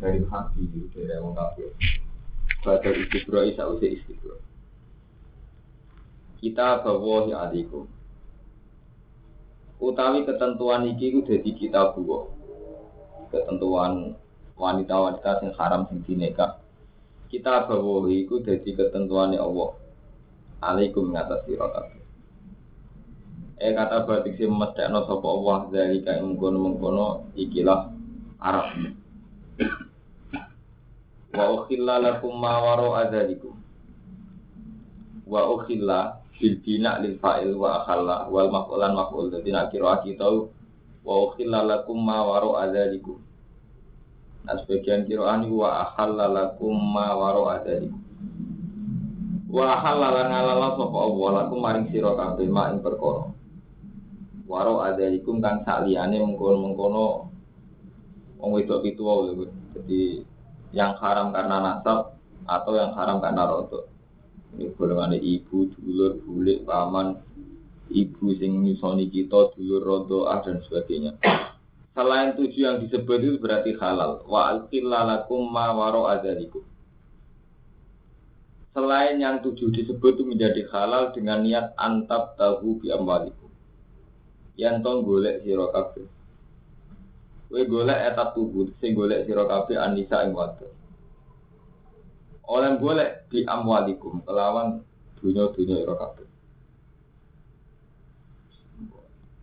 Dari hati dari orang kafir. Pada istibro isa usia istibro kita bawa ya adikku utawi ketentuan iki ku dadi kita bawa ketentuan wanita-wanita sing haram sing dineka. Kita bawa iku dadi ketentuannya Allah. Alaikum ngatas sira kabeh. Eh kata batik si medekno sapa Allah dari kae mengkono-mengkono ikilah Arab wa ukhilla lakum ma wara adzalikum wa ukhilla bil bina lil fa'il wa akhalla wal maf'ulan maf'ul. Dadi nak kira kita wa ukhilla lakum ma wara adzalikum nah sebagian kiraan wa akhalla lakum ma wara adzalikum wa akhalla lan ngalala sapa Allah lakum maring sira kabeh mak ing perkara. Waro adzalikum kang saliyane mengkono-mengkono wong wedok pitu wae jadi yang haram karena nasab atau yang haram karena rodo. Ini golongan ibu, dulur, bulik, paman, ibu sing nyusoni kita, dulur, rodo, ah, dan sebagainya. Selain tujuh yang disebut itu berarti halal. Wa alqillalakum ma waro. Selain yang tujuh disebut itu menjadi halal dengan niat antab tahu bi amwalikum. Yang tong golek sira. Kowe golek etat tubuh, sing golek sira kabeh anisa ing wadon. Oleh golek di amwalikum kelawan dunya-dunya ira kabeh.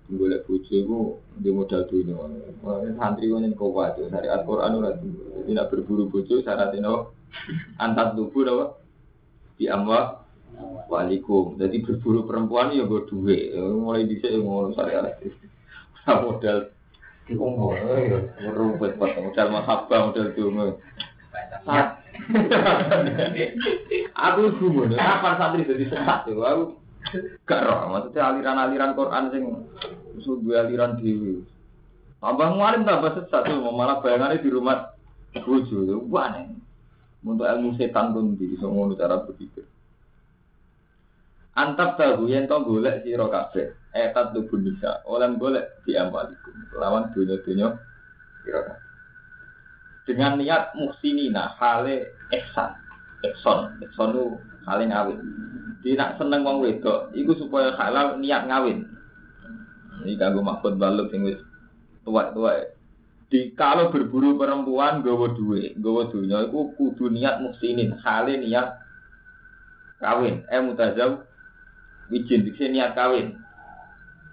Golek bojo di modal dunya. Wah, santri kok kowe aja dari Al-Qur'an ora Jadi nak berburu bojo syaratnya no antar tubuh apa? Di amwal walikum. Jadi berburu perempuan ya gue duit. Mulai dhisik ngono syariat. Modal Ngomong, merubet pas modal mahabbah, modal dungu. Aku gumun, kapan santri jadi sesat tuh? Aku gak roh, maksudnya aliran-aliran Quran sing sudah aliran dewi. Tambah ngalim tambah sesat tuh, malah bayangannya di rumah bojo tuh, aneh. Untuk ilmu setan pun di ngono cara berpikir. Antap tahu yang tau golek sira kabeh. Etat tubuh nisa. Oleh golek di ambalikum. Lawan dunia-dunia sira kabeh. Dengan niat muhsinina hale ihsan. Ihsan, ihsan itu hale ngawin. Di nak seneng wong wedok, iku supaya halal niat ngawin. Ini kanggo mahfud baluk sing wis tua-tua. Di kalau berburu perempuan gawa duwe, gawa dunya iku kudu niat muhsinin, hale niat kawin. Eh mutazawwij wijin dikse niat kawin.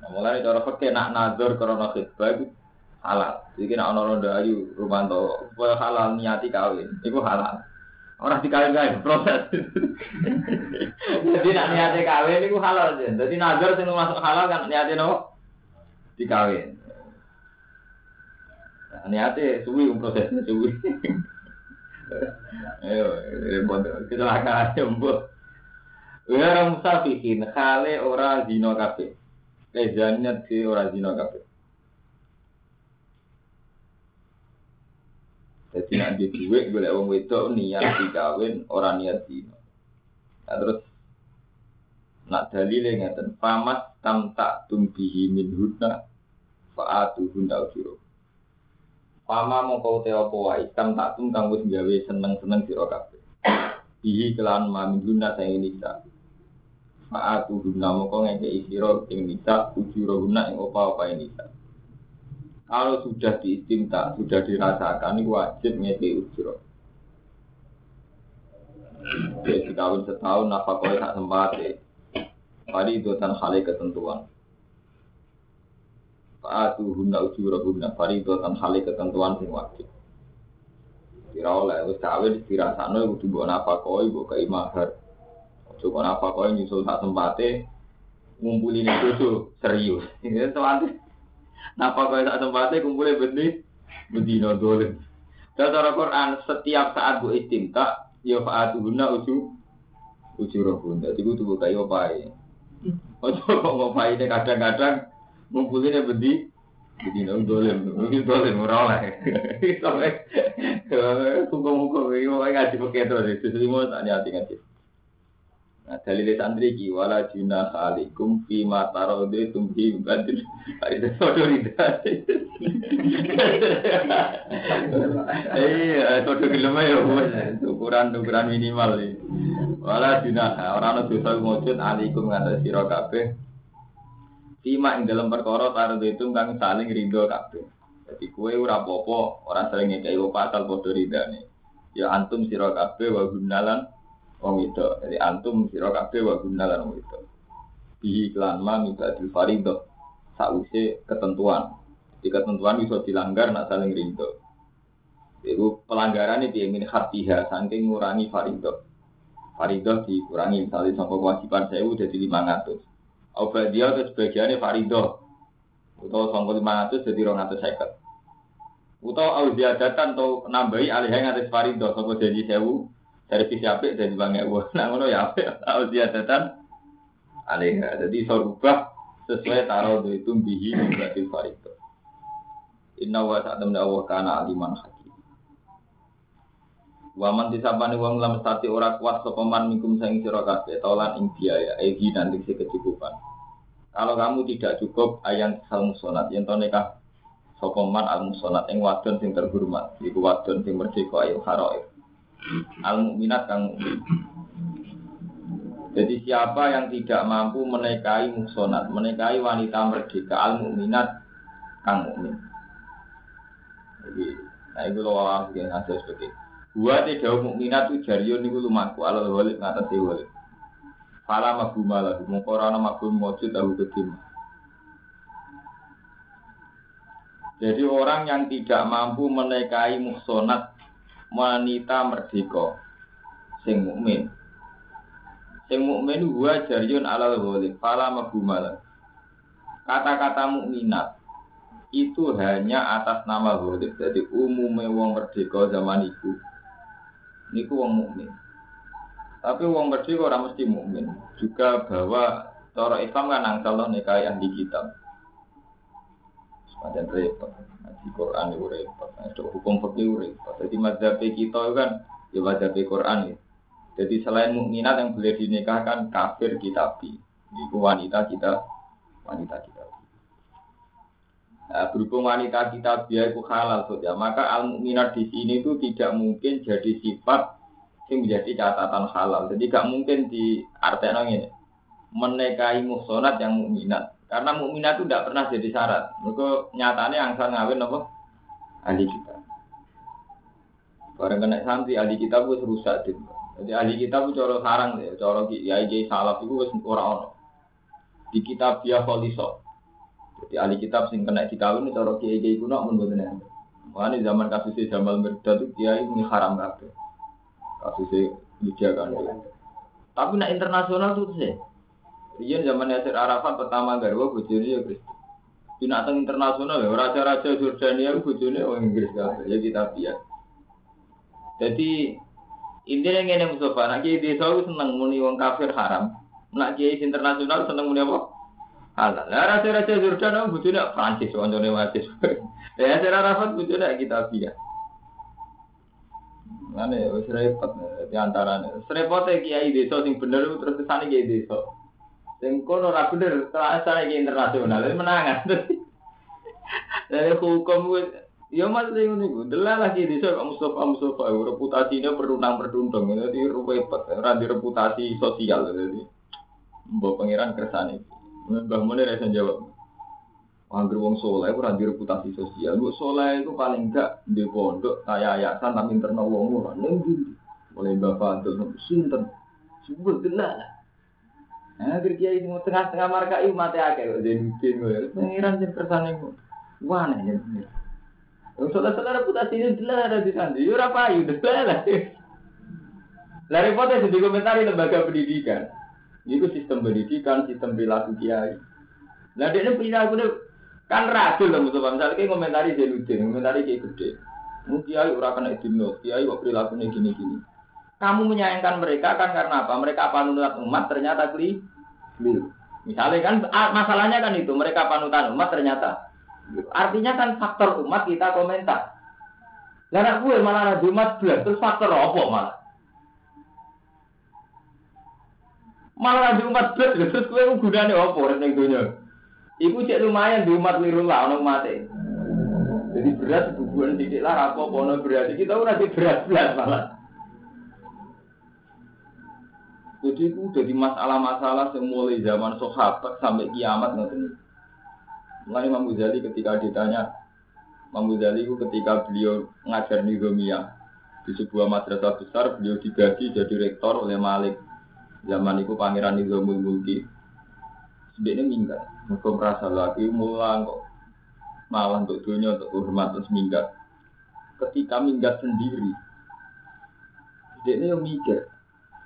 Nah, mulai cara fakir nak nazar karena khidbah itu halal. Jadi nak ono ronda ayu rumanto halal niati kawin, itu halal. Orang dikawin kawin proses. Jadi nak niati kawin itu halal aja. Jadi nazar sing masuk halal kan niati no dikawin. Nah, niati suwi prosesnya suwi. Ayo, kecelakaan jemput. Wira musafihin khale ora zina kabeh. Kezannya di ora zina kabeh. Jadi nak di duit golek wong wedok niat dikawin ora niat zina. Nah, terus nak dalile ngeten famat tam tak tumbihi min hudna faatu hunda ujuro. Pama mongko te apa wae tam tak tum kang wis gawe seneng-seneng sira kabeh. Bihi kelan mamin hudna sing nisa. Faatu guna moko ngeke isiro ing nisa ujuro guna ing opa-opa ing nisa. Kalau sudah diistimta, sudah dirasakan, wajib ngeke ujuro. Ya, dikawin setahun, nafkah tak sempat Padi itu tan hale ketentuan. Faatu guna ujuro guna, padi itu tan hale ketentuan sing wajib. Kira oleh, wis kawin dirasakno kudu mbok nafkah mbok kei mahar. Coba apa kau nyusul tak tempatnya ngumpulin itu serius. Ini tuh Napa kau tak tempatnya kumpulin benih bedino dolen. Dalam Quran setiap saat bu istimta ya fa'atuhunna uju ujurahun. Jadi gue tuh apa ya? Ojo kok ngopai ini kadang-kadang ngumpulinnya bendi jadi nang dolen, mungkin dolen murah lah. Sampai hukum-hukum ini mau ngaji pakai itu semua tak nyati ngaji. Nah, dalil santri ki wala juna alaikum fi ma tarode tumhi badil. Itu sodo rida. Eh, sodo gelem ya ukuran ukuran minimal iki. Wala juna ora ana dosa mujud alaikum ngata sira kabeh. Tima ing dalam perkara tarode itu kang saling ridho kabeh. Jadi kue ora apa-apa, ora sering ngekei pasal padha ridane. Ya antum sira kabeh wa gunalan wong itu. Jadi antum sira kabeh wa guna lan wong itu. Bi iklan ma mibadil farido sause ketentuan. Jadi ketentuan bisa dilanggar nak saling rindu. Itu pelanggaran ini min hatiha saking ngurangi farido. Farido dikurangi misalnya sampai kewajiban saya udah di 500. Obat dia itu sebagiannya farido. Atau sampai 500 jadi 250. Utau auziadatan atau nambahi alih yang atas farido sampai jadi sewu dari sisi apik dari bangga gua nah ngono ya apik. Tahu dia datang alih jadi sorubah sesuai taruh itu bihi berarti farito inna wa sa'adam Allah kana aliman hakim. Waman disabani wong lam stati ora kuat sopaman mikum saing sira kabeh tolan ing biaya egi nanti si kecukupan. Kalau kamu tidak cukup ayang sal musonat. Yen to nikah sopaman al musonat ing wadon sing terhormat iku wadon sing merdeka ayo haroif al mukminat kang mukmin. Jadi siapa yang tidak mampu menikahi muksonat, menikahi wanita merdeka al mukminat kang mukmin. Jadi, nah itu loh yang hasil seperti Dua tidak mukminat itu jarion itu lumaku alal walik ngatasi walik. Fala maguma lahu, mengkorana magum mojud tahu kedim. Jadi orang yang tidak mampu menikahi muksonat wanita merdeka sing mukmin. Sing mukmin huwa jariyun alal ghalib fala mabumala. Kata-kata mukminat itu hanya atas nama ghalib. Jadi umumnya wong merdeka zaman itu niku wong mukmin. Tapi wong merdeka orang mesti mukmin. Juga bahwa cara Islam kan angsal nikahi ahli kitab. Semacam repot di Quran itu repot. Nah, itu hukum fikih repot. Jadi mazhab kita kan ya mazhab Quran ya. Jadi selain mukminat yang boleh dinikahkan kafir kitabi. Itu wanita kita wanita kita. Nah, berhubung wanita kita biar itu halal saja, maka al mukminat di sini itu tidak mungkin jadi sifat yang menjadi catatan halal. Jadi gak mungkin di artinya ini menikahi muhsonat yang mukminat. Karena mukminah itu tidak pernah jadi syarat. Mereka nyatanya yang saya ngawin apa? Ahli kita. Barang kena santri ahli kita itu rusak deh. Jadi ahli kita itu coro sarang deh, coro ya jadi salaf itu wis ora ono. Di kitab dia poliso. Jadi ahli kitab sing kena dikawin coro kiai kiai kuno mun boten Makanya zaman kasusnya Jamal Mirdad itu dia ini haram kabeh. Kasusnya Lydia kan. Tapi nak internasional tuh sih. Iya zaman Yasir Arafat pertama garwa bojone ya Kristen. Binatang internasional ya raja-raja Jordania bojone orang Inggris kabeh ya kita biar. Jadi intinya ngene Mustafa, nak kiai desa itu seneng muni wong kafir haram. Nak kiai internasional seneng muni apa? Halal. Lah raja-raja Jordania bojone Prancis kancane wasis. Ya Yasir Arafat bojone kita biar. Mana ya, wis repot di antaranya. Repotnya kiai desa sing bener terus kesane kiai desa. Sing kono ora bener, terasa iki internasional, menangan. Dari hukum Ya mas ini nih, delah lagi di sana Mustafa Mustafa, reputasinya berdunang berdundung, jadi repot, randi reputasi sosial, jadi bawa pangeran kersane. Mbah Munir rasa jawab. Angger wong soleh ora di reputasi sosial. Bu soleh itu paling enggak di pondok kayak yayasan tapi internal wong ora ning Mulai Mbah Fadil sinten. Sebut lah. Nah, kiai semua tengah-tengah marka itu mati akeh jadi mungkin gue. Pengiran jadi kersane gue. Wah nih. Yang saudara-saudara reputasi ini jelas ada di sana. Yuk apa yuk lah. Lari foto di komentari lembaga pendidikan. Itu sistem pendidikan, sistem perilaku kiai. Nah dia ini perilaku kan racun lah musuh Misalnya kayak komentari Zainuddin, komentari kayak gede. Mungkin kiai ora kena dino, kiai kok perilakunya gini-gini. Kamu menyayangkan mereka kan karena apa? Mereka panutan umat ternyata keliru. Misalnya kan masalahnya kan itu mereka panutan umat ternyata artinya kan faktor umat kita komentar. Lah gue malah ada umat belas terus faktor apa malah? Malah ada umat belas terus gue gunanya apa ning dunia? Iku cek lumayan di umat liru lah ono mati. Jadi berat hubungan titik lah apa ono berat kita ora di berat belas malah. Jadi itu jadi masalah-masalah yang mulai zaman sahabat sampai kiamat nanti. Mulai Imam Ghazali ketika ditanya, Imam Ghazali itu ketika beliau ngajar nizamiyah di sebuah madrasah besar, beliau digaji jadi rektor oleh Malik. Zaman itu pangeran Nizamul Mulki. Sebenarnya minggat, mereka merasa lagi mulang kok malah untuk dunia untuk hormat terus minggat. Ketika minggat sendiri, dia yang mikir,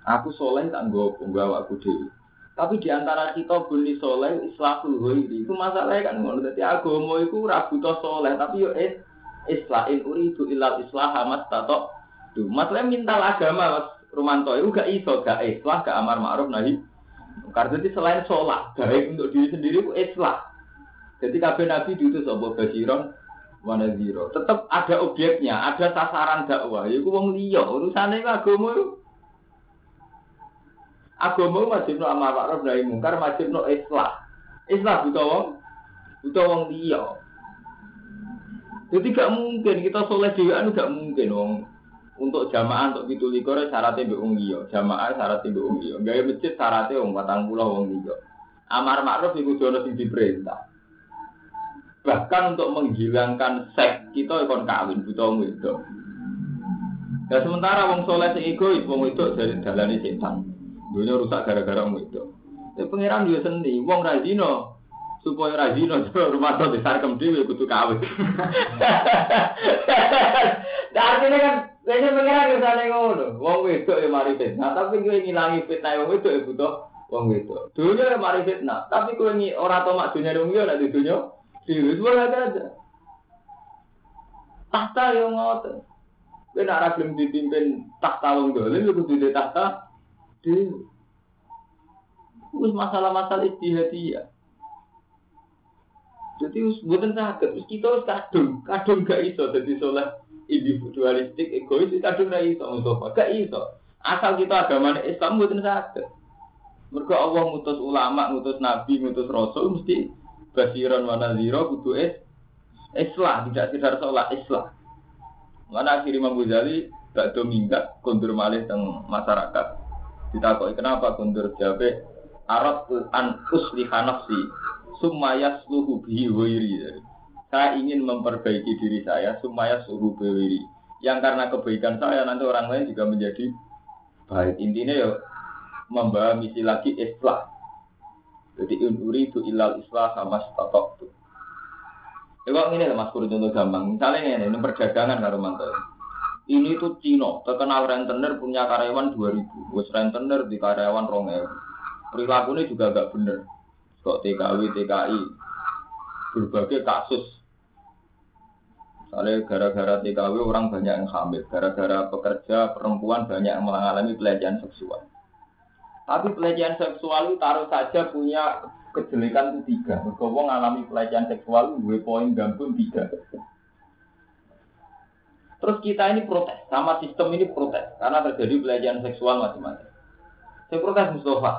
Aku soleh tak nggo nggawa aku dewi. Tapi di antara kita bunyi soleh islahul ghairi itu masalahnya kan ngono. Dadi agama iku ora butuh soleh tapi yo is islahin uridu ilal islah amat tato. Masalahnya minta agama Mas Romanto itu gak iso gak islah gak amar ma'ruf nahi. Karena itu selain sholat, baik untuk diri sendiri itu islah. Jadi kabeh nabi diutus apa basiron mana zero. Tetap ada objeknya, ada sasaran dakwah. Iku wong liya, urusane agama itu Agama wajib no amar ma'ruf nahi mungkar, wajib no islah. Islah butuh wong, butuh wong liya. Jadi gak mungkin kita soleh dewan gak mungkin wong untuk jamaah untuk itu likur syaratnya be wong liya, jamaah syaratnya be wong. Gaya masjid syaratnya wong patang pulau wong liya. Amar ma'ruf itu jono sing diperintah. Bahkan untuk menghilangkan seks kita ikon kawin butuh wong itu. Ya sementara wong soleh sing egois wong itu dari dalane setan. Dunia rusak gara-gara itu. Ya pangeran dia sendiri, wong rajino supaya rajino rumah tuh besar kem dhewe kudu kawin. Nah, artinya kan Kayaknya pengiran misalnya ngono, wong wedok ya mari fitnah, tapi gue ngilangi fitnah wong wedok ya butuh wong wedok. Dunia ya mari fitnah, tapi gue ngi orang tomak dunia dong ya nanti dunia, diri semua ada aja. Tahta yang ngotot, gue nak belum dipimpin tahta wong dolim, gue kudu tahta dewi. Terus masalah-masalah istihadiyah. Jadi bukan sakit, terus kita harus kadung, kadung gak iso jadi soleh individualistik, egois, kadung gak iso, Mustafa, gak iso. Asal kita agama Islam bukan sakit. Mereka Allah mutus ulama, mutus nabi, mutus rasul, mesti basiran mana zero, kudu es, islah, tidak sekedar sholat, islah. Mana akhirnya Imam Ghazali gak dominggat, kondur malih teng masyarakat. Ditakoi kenapa kundur jabe Arab an usliha nafsi sumayas luhu bihi. Saya ingin memperbaiki diri saya sumayas luhu bihi Yang karena kebaikan saya nanti orang lain juga menjadi baik. Intinya ya membawa misi lagi islah. Jadi unuri itu ilal islah sama statok tuh. Ya kok ini mas contoh gampang. Misalnya ini, ini perdagangan karo mantel. Ini tuh Cino, terkenal rentenir punya karyawan 2000. Bos rentenir di karyawan Perilaku Perilakunya juga gak bener. Kok TKW, TKI. Berbagai kasus. Misalnya gara-gara TKW orang banyak yang hamil. Gara-gara pekerja perempuan banyak yang mengalami pelecehan seksual. Tapi pelecehan seksual itu taruh saja punya kejelekan itu tiga. Berkobong mengalami pelecehan seksual, gue poin gambung tiga. Terus kita ini protes, sama sistem ini protes karena terjadi pelecehan seksual macam-macam. Saya protes Mustafa.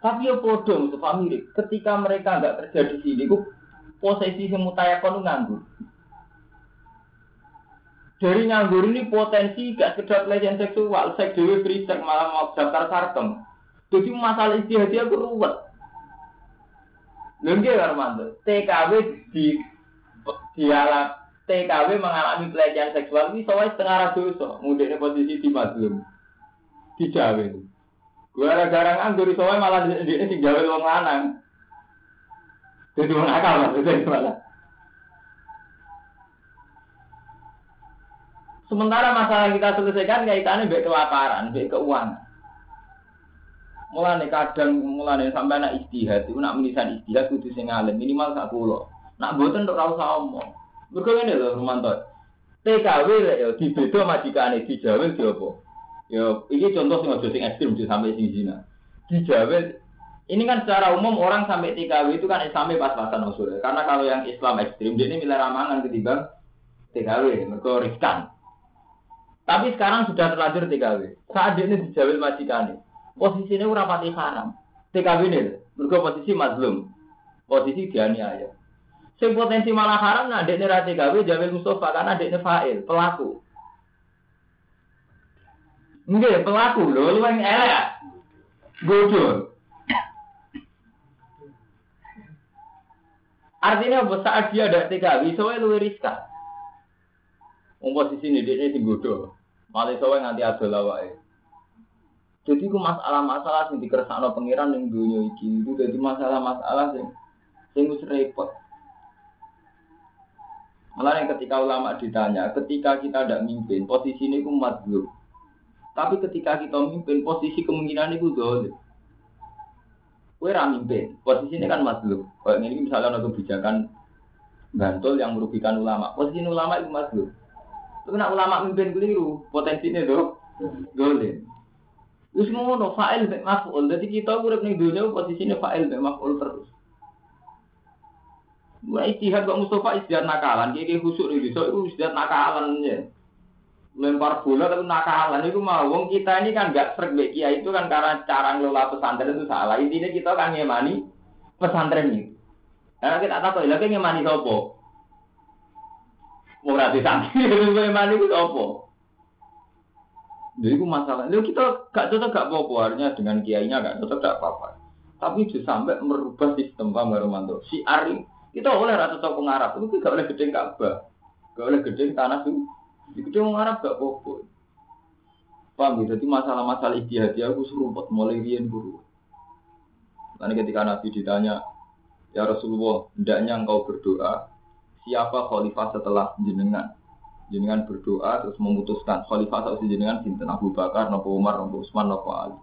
Tapi ya bodoh Mustafa mirip. Ketika mereka nggak kerja di sini, kok posisi semutayakon nganggur. Dari nganggur ini potensi gak sekedar pelecehan seksual, seks dewi sex malah mau daftar sarkem. Jadi masalah istihadi aku ruwet. Lengke Armando, TKW di dialog TKW mengalami pelecehan seksual ini soalnya setengah dosa. Mudiknya posisi di mazlum. Di Jawa itu. Gara-gara nganggur soalnya malah di sini sing Jawa wong lanang. Jadi wong akal maksudnya malah. Sementara masalah kita selesaikan kaitannya baik kelaparan, baik keuangan. Mulane kadang mulane sampai anak istihad itu nak menisan istihad kudu sing alim minimal sak. Nak boten untuk rasa omong. Mereka ini loh Romanto. TKW ya dibeda majikane dijawel di apa? Ya ini contoh sing aja sing ekstrem di sampai sing zina. Dijawel ini kan secara umum orang sampai TKW itu kan sampai pas-pasan usul. Karena kalau yang Islam ekstrim dia ini milih ramangan ketimbang TKW, mereka riskan. Tapi sekarang sudah terlanjur TKW. Saat dia ini dijawel majikane, posisinya ora pati haram. TKW ini, mereka posisi mazlum, posisi dianiaya. Sing potensi malah haram nah dekne ra gawe Jamil Mustafa karena dekne fa'il, pelaku. Nggih, pelaku lho, lu yang elek. Bodoh. Artinya apa saat dia ada TKW, soalnya lu riskan. Wong posisi ini dia sing bodoh. Malah soalnya nganti ada lawake. Jadi ku masalah-masalah sing dikersakno pangeran ning dunia iki itu jadi masalah-masalah sing sing wis repot. Malah yang ketika ulama ditanya, ketika kita tidak mimpin, posisi ini ku madlub. Tapi ketika kita mimpin, posisi kemungkinan itu dolim. Kue mimpin, posisi ini kan madlub. Kalau ini misalnya ada kebijakan bantul yang merugikan ulama, posisi ulama itu madlub. Tapi nak ulama mimpin keliru, potensinya itu dolim. Terus ngono fa'il mek maf'ul. Jadi kita urip ning dunia posisine fa'il mek maf'ul terus. Wah istihad kok Mustafa istihad nakalan, kayak khusuk nih so itu istihad nakalan ya. Lempar bola tapi nakalan itu mau wong kita ini kan gak srek mbek itu kan karena cara ngelola pesantren itu salah. Intinya kita kan ngemani pesantren ini. Karena kita tahu lagi ngemani sopo. Mau rati santri ngemani itu sopo. Jadi itu masalah. Lalu kita gak cocok gak apa-apa, dengan kiainya gak cocok gak apa-apa. Tapi itu sampai merubah sistem Pak Baromanto. Si Ari kita oleh rata toko Arab itu gak oleh gedeng Ka'bah, gak oleh gedeng tanah itu. Di gedeng Arab gak popo. Paham gitu? Jadi masalah-masalah istihadi aku seruput mulai rian guru. Nanti ketika Nabi ditanya, Ya Rasulullah, hendaknya engkau berdoa, siapa khalifah setelah jenengan? Jenengan berdoa terus memutuskan khalifah setelah jenengan sinten Abu Bakar, Nabi Umar, Nabi Utsman, Nabi Ali.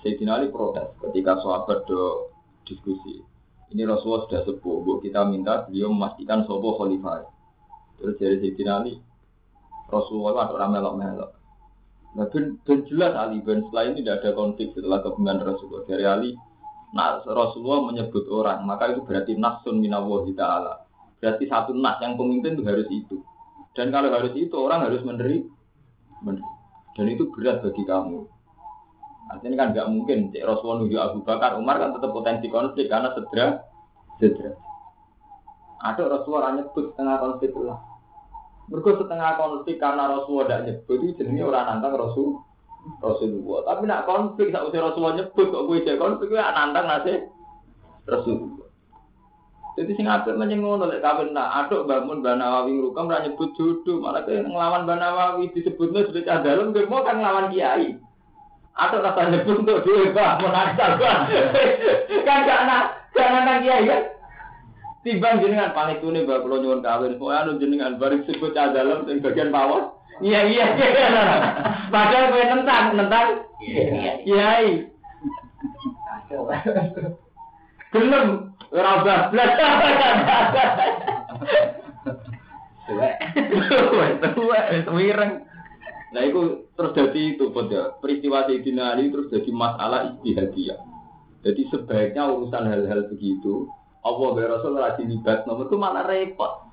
Sayyidina Ali protes ketika sahabat do diskusi ini Rasulullah sudah sepuh, bu kita minta beliau memastikan sobo khalifah. Terus dari Sayyidina Ali, Rasulullah ada orang melok-melok. Nah, ben, ben jelas Ali ben setelah ini tidak ada konflik setelah kepemimpinan Rasulullah dari Ali. Nah, Rasulullah menyebut orang, maka itu berarti nafsun minallahi ta'ala. Berarti satu nas yang pemimpin itu harus itu. Dan kalau harus itu orang harus meneri, meneri. Dan itu berat bagi kamu. Artinya kan nggak mungkin cek Rasulullah nunggu Abu Bakar, Umar kan tetap potensi konflik karena sedera, sedera. Ada Rasulullah nyebut setengah konflik lah. Mereka setengah konflik karena Rasulullah tidak nyebut itu jenisnya orang nantang Rasul Rasulullah. Tapi nak konflik saat usia Rasulullah nyebut kok gue konflik gue nantang nasi Rasulullah. Jadi sing apik menyengono lek kawin nak aduk bangun Banawawi ngrukam ra nyebut jodoh malah ke nglawan Banawawi disebutnya sudah cah dalem mau kan nglawan kiai. Atau rasa nyebut untuk duit pak, pak. kan gak nak, gak nantang kiai kan. Timbang jenengan panik tuh nih bapak lo nyuwun kawin, mau anu jenengan baris sebut dalam yang bagian bawah. Iya iya iya. Padahal gue nentang nentang. Kiai. Gelem, ora bablas. Tuwek. Tuwek, tuwek, Nah itu terus jadi itu pada peristiwa Sayyidina Ali terus jadi masalah istihadiyah. Jadi sebaiknya urusan hal-hal begitu Allah dan Rasul rajin libat nomor itu malah repot.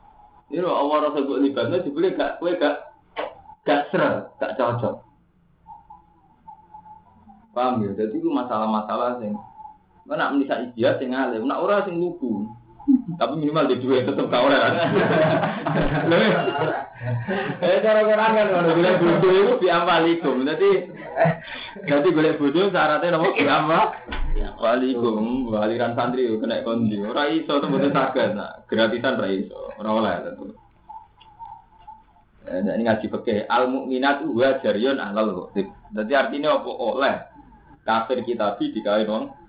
Ini loh Allah Rasul buat libatnya dibeli gak kue gak gak ser, gak cocok. Paham ya? Jadi itu masalah-masalah sing mana menisa istihad sing alim, nak ora sing lugu. Tapi minimal di dua tetap kau kan. Eh cara orang kan kalau boleh bodoh itu biambalikum. Jadi jadi boleh bodoh syaratnya nopo biamba. Walikum, waliran santri kena kondi. Ora iso tembus saged. Gratisan ora iso. Ora oleh tentu. Eh, ini ngaji pakai al mukminat wa jaryon alal Jadi artinya apa oleh kafir kita di dikain wong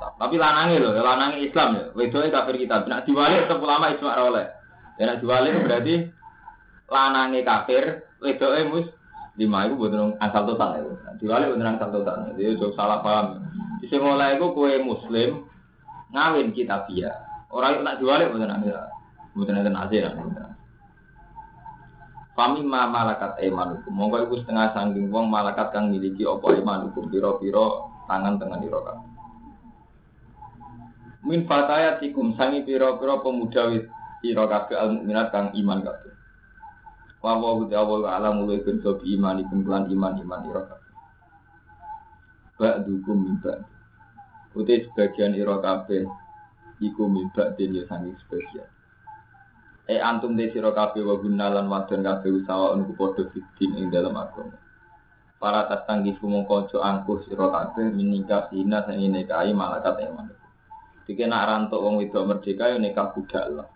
tapi lanangi loh, lanangi Islam ya. Wedoe kafir kita. Nak diwali tetap ulama ijma oleh. Ya diwali berarti lanangi kafir, wedoe mus lima itu buat asal total itu. Diwali buat asal total. Jadi jauh salah paham. Di mulai itu kue Muslim ngawin kita via. Orang itu nak diwali buat asal. Buat asal nasir. Fami ma malakat emanukum. Monggo iku setengah sangking wong malakat kang miliki apa emanukum pira-pira tangan tengah kabeh. Min fatayatikum sangi pira-pira pemuda ira kabeh al mukminat kang iman kabeh. Wa wa wa alam mulai ben sobi iman ikum lan iman-iman ira kabeh. Ba'dukum min ba'd. Uti sebagian ira kabeh iku min ba'din ya sangi sebagian. E antum de sira kabeh wa gunalan wadon kabeh usaha niku padha fitin ing dalam agama. Para tatanggi mongko aja angkuh sira kabeh minika sina sing nikahi malakat eman. Dike nak rantuk wong wedok merdeka ya nikah budak lah.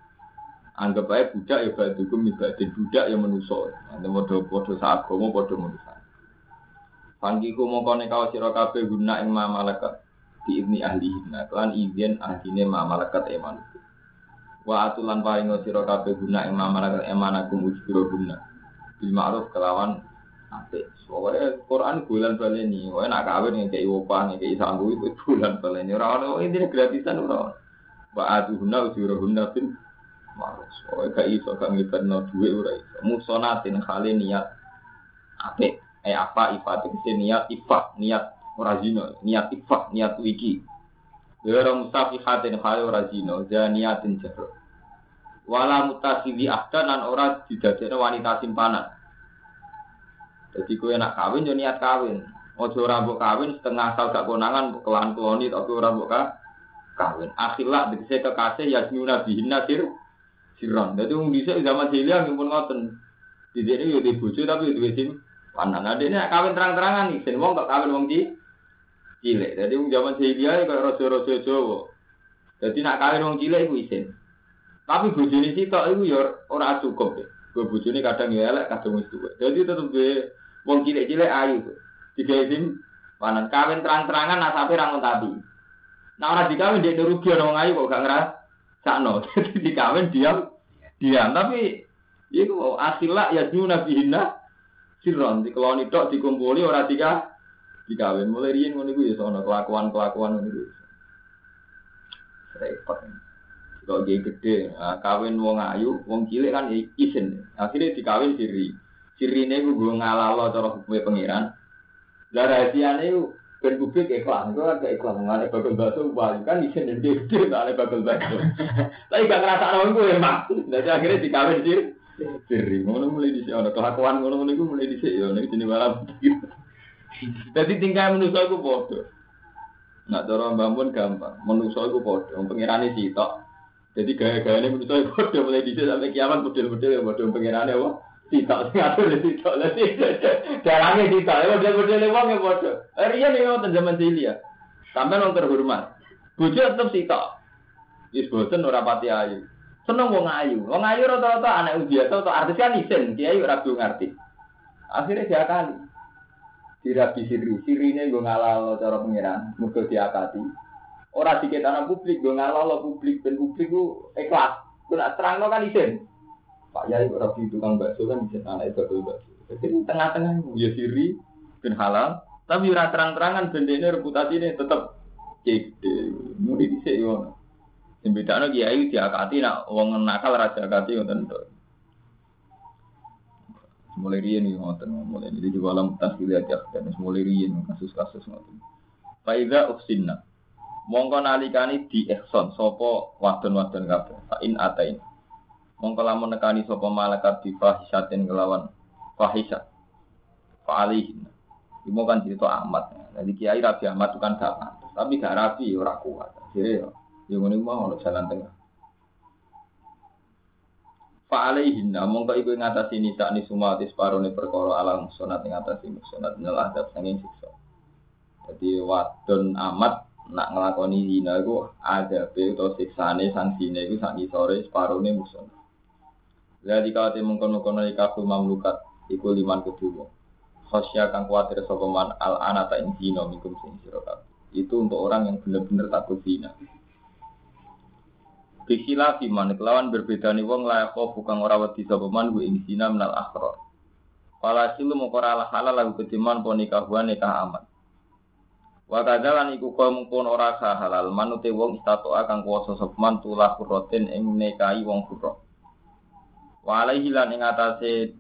Anggap aja budak ya badukum ibadin budak ya menuso. Nanti modho padha sagama padha manusa. Panggiku mongko nikah sira kabeh guna ing malakat di ibni ahli hina. Kelan izin ahline malakat eman wa atulan paring sira kabeh guna ing mamalakat emanakum ujbiro guna bil ma'ruf kelawan apik. Soalnya Quran bulan baleni. Wae nak kawin ngekeki opah ngekeki sanggu itu bulan baleni. Ora ono intine gratisan ora wa atuhuna ujbiro guna bil ma'ruf soalnya gak iso gak ngibadno duwe ora iso. Musonatin khali niat. Apik. Eh apa ifat? Itu niat ifah niat ora zina. Niat ifah niat wiki. Wira mustafihatin khali ora zina, zaniyatin jahr. Wala mutasili ahdan lan ora didadekno wanita simpanan. Jadi kowe nak kawin yo niat kawin. Ojo ora mbok kawin setengah asal gak konangan kelan keloni tapi ora mbok kawin. Akhirlah dikese kekasih ya nyuna bihina sir siron. Wong dhisik zaman jahiliyah pun ngoten. Di sini yo di bojo tapi yo duwe sim panan. Nah, dene kawin terang-terangan nih, sen wong kok kawin wong di cilik. Jadi zaman jahiliyah kaya raja-raja Jawa. Jadi nak kawin wong cilik iku isin. Tapi bojone sitok iku ya ora cukup. Gue bojone kadang ya elek, kadang wis tuwa. Jadi tetep gue wong cilik-cilik ayu. Tiga isim panan kawin terang-terangan nasabe ra tapi. Nah ora dikawin dia rugi ana wong ayu kok gak ngeras sakno. Dikawin diam diam tapi iku asila ya nyuna bihina sirron dikeloni tok dikumpuli ora tiga dikawin mulai riyen ngono iku ya sono kelakuan-kelakuan ngono iku. Repot. Dia gede, nah, kawin wong ayu, wong cilik kan isin. Akhirnya dikawin siri. Siri ini gue ngalalo cara hukumnya pengiran. Lah rahasia ini ben publik ikhlas, itu gak ikhlas mengenai bakal bakso wali kan dan dia gede mengenai bakal bakso. Tapi gak ngerasa orang gue emang. Jadi akhirnya dikawin siri. Siri, ngono mulai di sini, kelakuan ngono ngono gue mulai di sini, nih sini malam. Jadi tinggal menuso gue bodoh. Nak dorong bangun gampang, menuso gue bodoh, pengirani sitok. Jadi gaya-gaya ini menurut saya bodoh mulai dicek sampai kiamat model-model yang bodoh pengirannya apa? Tidak, ngatur di tidak lagi. Jarangnya tidak, ya model-model uang yang bodoh. Rian nih mau zaman ya. Sampai nong terhormat. Bojo tetap sitok. Is bosen ora pati ayu. Seneng wong ayu. Wong ayu rata-rata anak biasa atau artis kan isen, dia ayu ragu ngerti. Akhirnya dia kali. Dirabi siri, sirine gue ngalal cara pengiran, muka diakati. Orang dikit anak publik, gue ngalah publik dan publik gue ikhlas. Gue nak terang kan isin. Pak Yai orang di tukang bakso kan isin anak itu bakso. Jadi tengah-tengah ya siri ben halal, tapi ora terang-terangan bendene tetap gede. Mudi dhisik yo. Sing bedane kiai diakati nak wong nakal raja akati ngoten to. Mulai riyen iki ngoten, mulai ini juga alam tasbih ya, dan mulai riyen kasus-kasus ngoten. Faida ufsinna mongko nalikani di ihsan sapa wadon-wadon kabeh fa in atain mongko lamun nekani sapa malaikat di fahisatin kelawan fahisat fa alihin Ibu kan cerita amat, jadi kiai rabi amat itu kan gak pantas, tapi gak rabi ya ora kuat. Jadi ya, yang ini mau ono jalan tengah. Fa alaihinna mongko iku ngatasi nisa ni sumatis parone perkara alam sunat ngatasi sunat nel adab sanging siksa. Jadi wadon amat nak ngelakoni zina itu ada atau siksane sanksine itu sak sore separuh Jadi kalau tim mengkono-kono ikafu mamlukat iku liman kedua. Khosya kang kuatir sopeman al anata in zina minkum sing. Itu untuk orang yang benar-benar takut zina. Bikila fiman kelawan berbeda nih wong layak kok bukan orang wedi sopeman gue ing zina menal akhro. Falasilu mengkora halal lagu kediman ponikahuan nikah amat. Wa kadzalan iku kaum pun ora halal manute wong istato akan kuwasa sepman tulah kuroten ing nekai wong kuro. Wa alaihi lan ing atase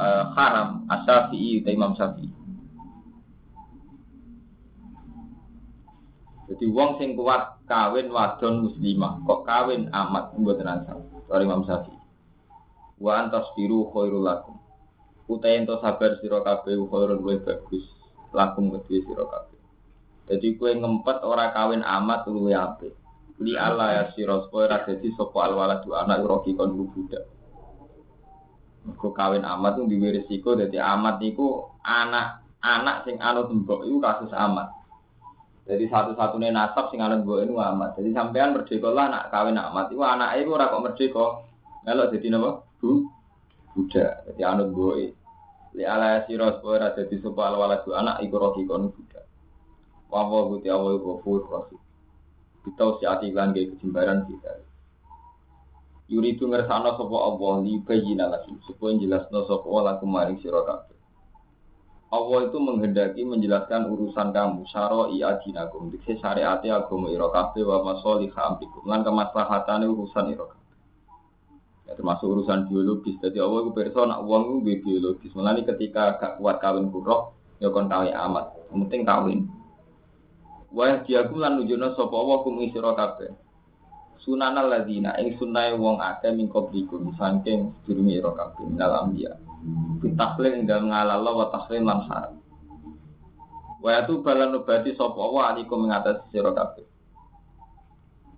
uh, haram asyafi'i Imam Syafi'i. Jadi wong sing kuat kawin wadon muslimah, kok kawin amat mboten ansal. Dari Imam Syafi'i. Wa antas biru khairul lakum. Utai ento sabar sira kabeh khairul luwih bagus lakum kedue sira kabeh. Jadi kue ngempet ora kawin amat luwih apik. Li Allah ya sira supaya ora dadi sapa alwaladu anak roki kon budak. Mergo kawin amat itu duwe risiko dadi amat iku anak anak sing anut mbok iku kasus amat. Jadi satu-satunya nasab sing anut mbok itu amat. Jadi sampean merdeka lah anak kawin amat iku anake iku ora kok merdeka. Melok dadi napa? Bu budak. Jadi anut mbok Li ala sira supaya ora dadi sapa alwaladu anak iku roki kon budak. Wa wa guti awal ghafur rahim. Kita usiati lan kejembaran kita. Yuri itu ngersano sopo Allah li bayina lagi supaya jelasno sopo Allah kemarin sira kabeh. Allah itu menghendaki menjelaskan urusan kamu syara'i adinakum dikse syariate agama ira kabeh wa masalih amrikum lan kemaslahatane urusan ira. Ya termasuk urusan biologis. Jadi Allah itu pirsa nak itu biologis. Mulane ketika gak kuat kawin buruk ya kon kawin amat. Yang penting kawin. Wa diakum lan nunjukno sapa Allah kum sira kabeh. Sunana ladina ing sunai wong akeh min qablikum saking sedurunge ira kabeh minal anbiya. Fitahlil ing dalem ngalala wa tahrim lan haram. Wa atu balan nubati sapa wa alikum ing atas sira kabeh.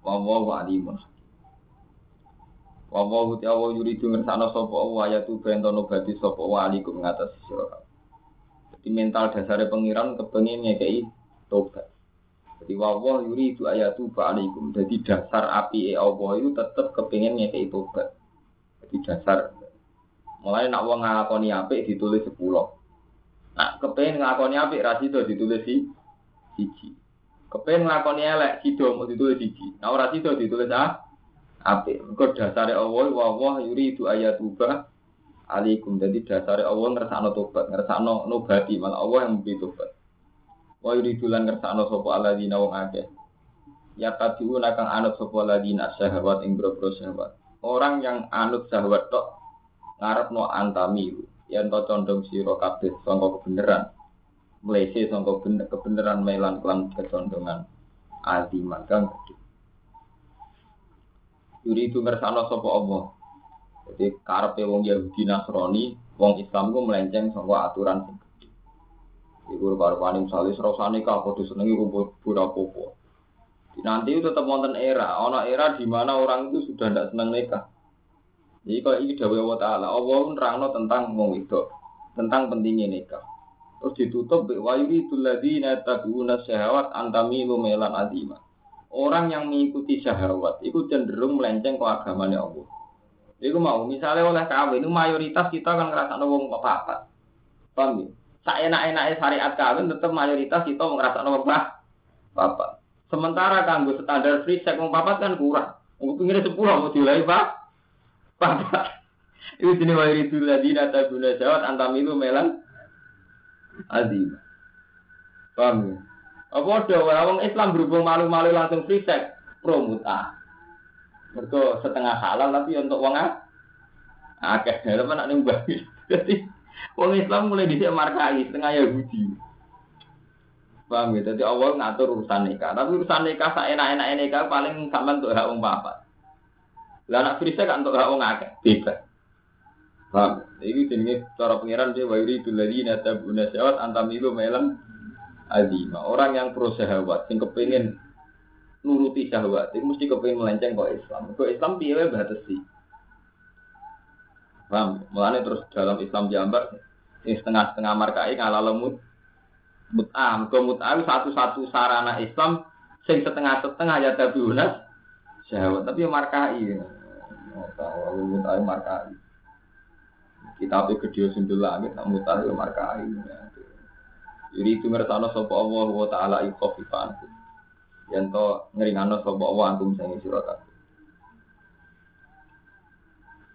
Wa wa alimun wa wa uti awa yuridu ngersana wa ayatu bento nubati sapa wa alikum ing atas sira kabeh. Jadi mental dasare pengiran kepengin ngekei tobat jadi wawah yuri itu ayatu alaikum. Jadi dasar api e Allah itu tetap kepingin ngekei tobat. Jadi dasar. Mulai nak wong ngakoni api ditulis sepuluh. Nak kepengen ngakoni api rasido ditulis si siji. Kepengen ngakoni elek sido mau ditulis siji. Nah rasido ditulis ah api. Engko dasare Allah wawah yuri itu ayatu alaikum. Jadi dasare Allah ngersakno tobat, ngersakno nobati malah Allah yang memberi tobat. Wa yuridulan ngersakno sapa alladzina wong akeh. Ya tabiun akan anut sapa alladzina syahwat ing boro syahwat. Orang yang anut syahwat tok ngarepno antamiru. Yen to condong sira kabeh sangka kebenaran. Mlese sangka kebenaran melan kelan kecondongan aziman kang gede. Yuri itu ngersakno sapa Allah. Jadi karepe wong Yahudi Nasrani, wong Islam ku melenceng sangka aturan sing Iku karo paning misalnya serasa nikah, kudu senengi kumpul pura popo. Nanti itu tetap wonten era, ono era di mana orang itu sudah tidak senang nikah. Jadi kalau ini dawai Allah Ta'ala, Allah nerangno tentang wong itu, tentang pentingnya nikah. Terus ditutup, wa yuridul ladina tabi'una syahawat antami melan azima. Orang yang mengikuti syahwat itu cenderung melenceng ke agamanya Allah. Itu mau, misalnya oleh kawin, itu mayoritas kita kan ngerasa wong apa-apa. Paham ya? Tak enak-enaknya syariat kawin tetap mayoritas kita ngerasa nomor bapak. Sementara kanggo standar free sex mau papat kan kurang. Mau pinggirnya sepuluh mau dilai pak. Bapak. Itu mayoritas ladina tabuna jawat antamilu melan azim. Paham ya? Apa ada orang Islam berhubung malu-malu langsung free sex promuta. Mereka setengah halal tapi untuk uang akeh. Apa nak nimbang? Jadi Wong Islam mulai dhisik markai setengah Yahudi. Paham ya? Jadi Allah ngatur urusan nikah. Tapi urusan nikah saya enak-enak nikah paling sama untuk hak wong papa. Lah anak frisa kan untuk hak wong akeh. Bebas. Paham? Ini jenenge cara pengiran dia wa yuridu ladina tabuna syawat antamilu melam azima. Orang yang pro syahwat, sing kepengin nuruti syahwat, itu mesti kepengin melenceng kok Islam. Kok Islam piye batasi. Paham? Mulane terus dalam Islam diambar ini setengah-setengah markai ngalah lemut mut'am. Ke mut'am satu-satu sarana Islam sing setengah-setengah ya tabiunas syahwat tapi ya markai. Tahu mut'am markai. Kita pe gede sundul langit nak mut'am ya markai. Jadi itu ngertano sapa Allah wa taala iku khafifan. Yen to ngringano sapa Allah antum sing sira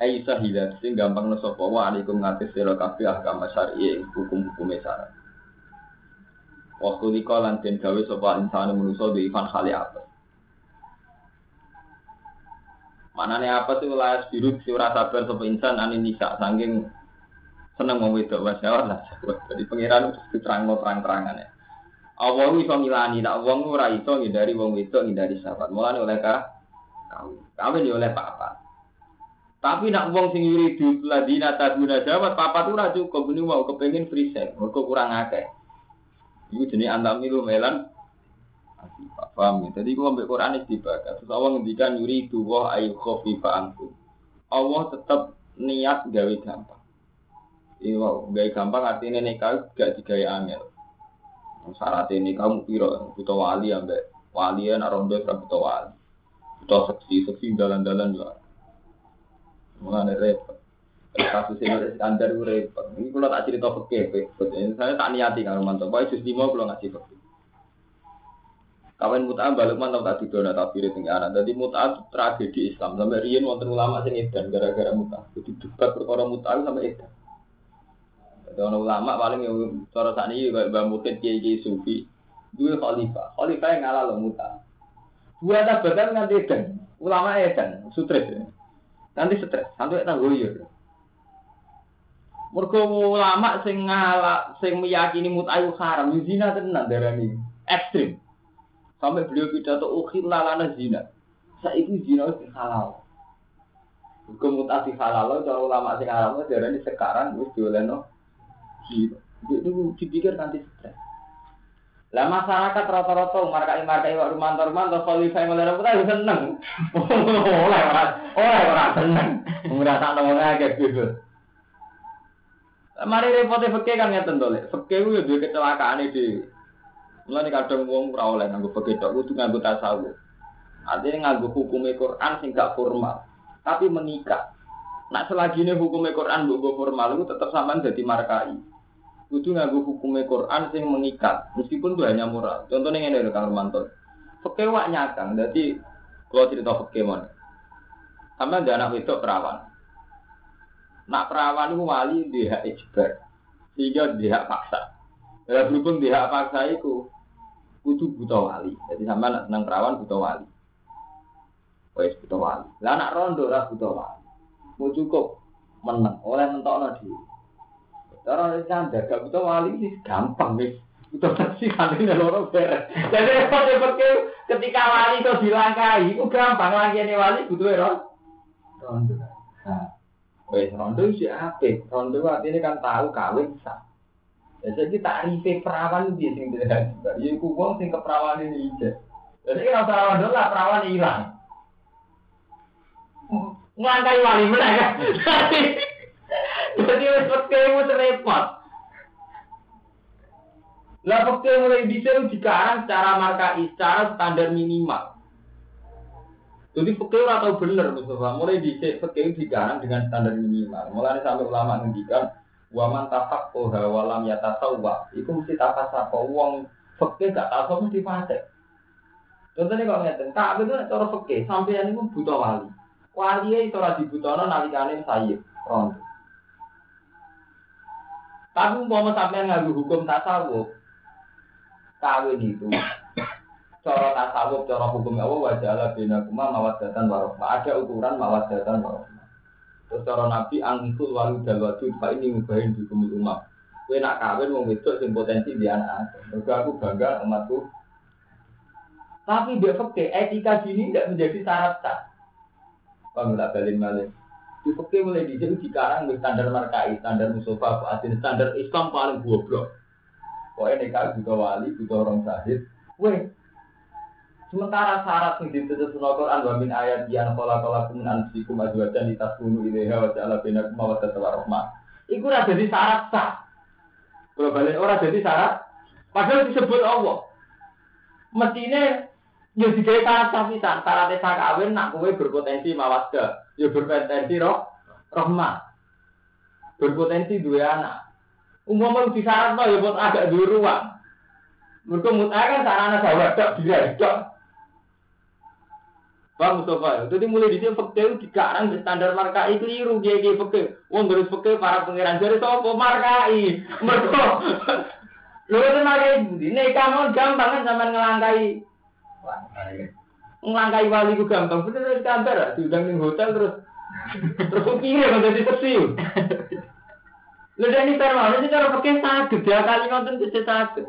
ai sahilat sing gampang sapa wa alaikum ngatis sira kabeh ahkam syar'i hukum-hukum syarat. Wa khulika lan den gawe sapa insan manusa di ivan khali apa. Manane apa sih layas biru si ora sabar sapa insan ani nisa saking seneng mau wedok mas ya lah. Jadi pangeran terang terang terangan ya. Allah iso milani, tak wong ora iso ngindari wong wedok ngindari sahabat. Mulane oleh ka kawin. Kawin ya oleh papat. Tapi nak wong sing yuridu ladina taduna jawab papat ora cukup ini mau kepengin free sex, mergo kurang akeh. Iku jenenge antamilu melan paham ya. Jadi gua ambil Quran ini dibaca. Terus Allah ngendikan yuridu wa ayu khofifa. Allah tetap niat gawe gampang. Iya, gawe gampang artinya nikah gak digawe angel. Syarat ini kamu piro butuh wali ambek wali ya nak rondo butuh wali. Butuh seksi seksi dalan-dalan juga. Mulane repot. Kasus ini standar repot. Ini kalau tak cerita peke, saya tak niati kalau mantap. Baik justru mau kalau ngasih peke. Kawan muta balik mantap tak tidur tak pilih tinggal anak. Jadi muta tragedi Islam sampai rian wonten ulama sing edan gara-gara muta. Jadi debat perkara muta sampai edan. Ada ulama paling yang cara saat ini kayak Sufi, dua khalifah, khalifah yang ngalah loh muta. Dua tabatan nanti edan, ulama edan, stres ya. Nanti stres, sampai tak goyor. Mergo ulama sing ngalah, sing meyakini mutayu haram, zina tenan darani ekstrim. Sampai beliau pidato ukhil lalana zina. Saiki zina wis halal. Hukum mutasi halal, cara ulama sing haram sekarang wis diolehno gitu. Itu dipikir nanti stres. Lah masyarakat rata-rata markai markai wak rumah rumah atau khalifah mulai rata ya seneng. Oleh orang oleh orang seneng. Merasa nongol aja gitu. Mari repotnya fakir kan ngeten to lek. Fakir ku duwe kecelakaan iki. Mulane kadang wong ora oleh nganggo fakir tok kudu nganggo tasawuf. Artinya nganggo hukum Quran sing gak formal, tapi menikah. Nak selagi ini hukum Quran mbok formal itu tetap sampean jadi markai. Kudu nganggo hukum Quran sing mengikat, meskipun itu hanya moral. Contohnya ini lho Kang Romanto. Fakih wak nyakang, jadi kalau cerita mana? Sama ada anak wedok perawan. Nak perawan itu wali di hak ijbar, sehingga di hak paksa. Kalau berhubung di hak paksa itu, kudu buta wali. Jadi sama nak perawan buta wali. Wes buta wali. Lah anak rondo lah buta wali mau cukup menang oleh mentokno di cara standar gak butuh wali sih gampang nih butuh saksi kali ini loro beres. Jadi repot ketika wali itu dilangkai itu gampang lagi ini wali butuh ya rondo nah wes rondo sih apa rondo artinya kan tahu kawin sah. Jadi takrife perawan dia sing tidak juga ya kubong sing keperawan ini aja jadi kalau dulu lah perawan hilang. Ngelangkai wali menang kan? Jadi wis pekemu repot. Lah pekemu mulai bisa dikarang secara markai, secara standar minimal. Jadi fakir atau bener Mustafa, mulai dicek fakir dikarang dengan standar minimal. Mulai sampai ulama ngendikan waman tapak oha walam ya tasawwa. Itu mesti tapak sapa wong fakir gak tahu mesti fase. Contohnya kalau ngeten, tak itu cara sampai ini pun butuh wali. Wali itu lagi dibutono nalikane sayyid rondo. Tapi mau sampai ngadu hukum tasawuf, kawin itu cara tasawuf, cara hukum Allah wajalah bina kuma mawadatan warohmah. Ada ukuran mawadatan warohmah. Terus cara Nabi angkul walu dalwadu pak ini ngubahin di kumul umat. Kue nak kawin mau wedok sing potensi di anak. Mereka aku bangga umatku. Tapi dia fakir etika gini tidak menjadi syarat sah. Kamu tak balik balik. Di fakir mulai di sini sekarang standar markai, standar musofa, standar Islam paling goblok. Pokoknya nikah juga wali, juga orang sahid. Weh, sementara syarat yang ditutup wa min ayat yang kola kola kumun ansikum azwajan di tas kunu ilaiha wa ja'ala mawaddah wa rahmah. Iku ora jadi syarat sah. Kalau balik orang jadi syarat, padahal disebut Allah. Mestinya Ya digawe syarat sapisan, syarat desa kawin nak kowe berpotensi mawaddah, ya berpotensi roh rahmah. Berpotensi dua anak. Umum di syarat ya buat agak dua ruang. Mereka mutai kan sarana sahabat tak dia tidak. Bang Mustafa, jadi mulai di sini fakir dikarang di standar markai keliru dia dia fakir. Wong terus fakir para pangeran jadi sopo markai. Mereka, lu itu markai ini kamu gampang kan sama ngelangkai Ngelangkai wali ku gampang, bener dari kantor, diundang di hotel terus terus pikir kan jadi seksi. Lha ini firman ini cara pakai sakit dia kali nonton bisa sakit.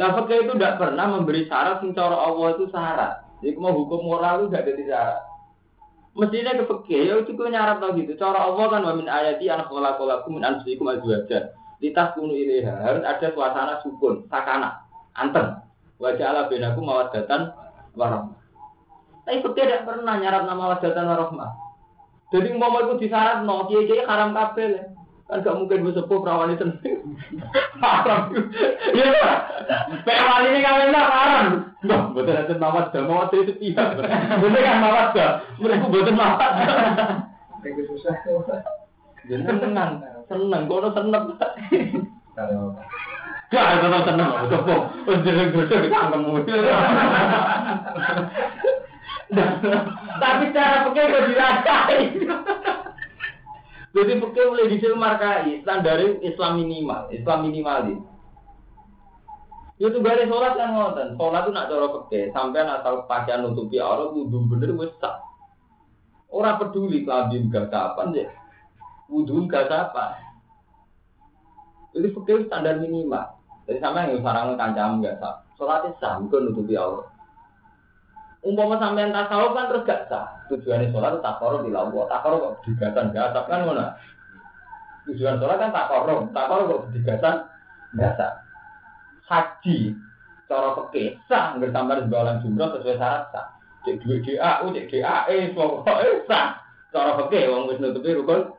Lah fakir itu tidak pernah memberi syarat sing cara Allah itu syarat. Jadi mau hukum moral itu tidak jadi syarat. Mestinya ke fakir ya itu kau nyarat tau gitu. Cara Allah kan wa min ayati an khalaqalakum min anfusikum azwajan. Litas kunu ilaiha harus ada suasana sukun, sakana, anteng. Wajah ala benaku mawadatan warahmah. Tapi fakir tidak pernah nyarat nama wadatan warahmah. Jadi mau itu disyarat no, kiai kiai haram kabel kan gak mungkin bersepuh perawan itu haram. Ya wali ini kawin lah haram. Nggak betul ada mawat dah mawat itu tidak betul kan mawat dah mereka betul mawat Kayak susah. seneng. Seneng. Kono seneng Gak ada seneng, coba, udah udah kangen Tapi cara pakai kok dirakai. Jadi pakai mulai di sini markai standar Islam minimal, Islam minimalis. Itu garis sholat kan ngoten. Sholat itu nak cara pakai sampai asal pakaian nutupi aurat wudhu bener wis sah. Orang peduli kelambi gak kapan deh. Wudhu gak apa. Jadi pakai standar minimal. Jadi sampai yang sarang kancam gak sah. Sholatnya sah, bukan nutupi aurat. Umpama sampean tasawuf kan terus gak sah. Tujuannya sholat takoro di lawa, takoro kok digatan gak sah kan mana? Tujuan sholat kan takoro, takoro kok digatan gak sah. Haji, cara peke sah, nggak tambah sebalan jumroh sesuai syarat sah. Cek duit DAU, cek DAE, pokoknya sah. Cara peke, wong wis nutupi rukun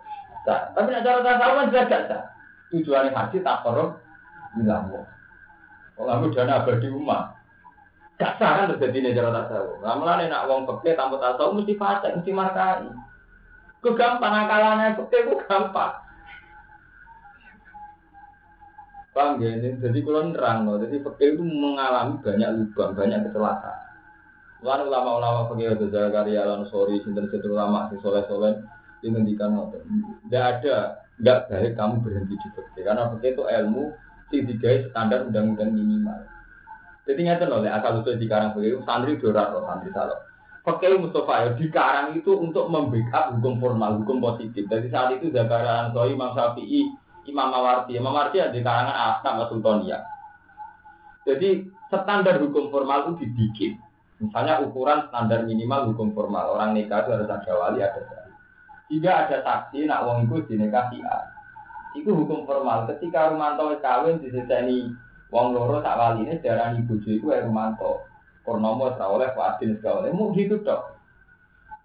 sah. Tapi nak cara tasawuf kan jelas gak sah. Tujuannya haji takoro di lawa. Kalau dana abadi umat, Gak sah kan terjadi nih cara tasawuf. Lama nak wong peke tanpa tasawuf mesti fase, mesti markai. Kegampang akalannya peke itu gampang. Paham ya? Jadi kalau nerang loh, jadi peke itu mengalami banyak lubang, banyak kecelakaan. Lalu ulama-ulama peke itu Zakaria Lansori, sinter-sinter ulama, si soleh-soleh, ini ngendikan Tidak ada, tidak baik kamu berhenti di peke. Karena peke itu ilmu, sing digawe standar undang-undang minimal. Jadi nyata loh, asal usul di karang beliau santri dorat loh santri salo. Pakai Mustafa ya di karang itu untuk membackup hukum formal, hukum positif. Jadi saat itu Zakaria Ansori, Imam Syafi'i, Imam Mawardi, Imam Mawardi ada di karangan Asnam Sultania. Jadi standar hukum formal itu dibikin. Misalnya ukuran standar minimal hukum formal orang nikah itu harus ada wali ada. Tidak ada saksi nak wong itu dinikahi A. Itu hukum formal. Ketika Rumanto kawin diseseni Wong loro tak wali ini darah bojo iku ae Rumanto. Purnomo ora oleh Fadil segala oleh. Mau gitu dok.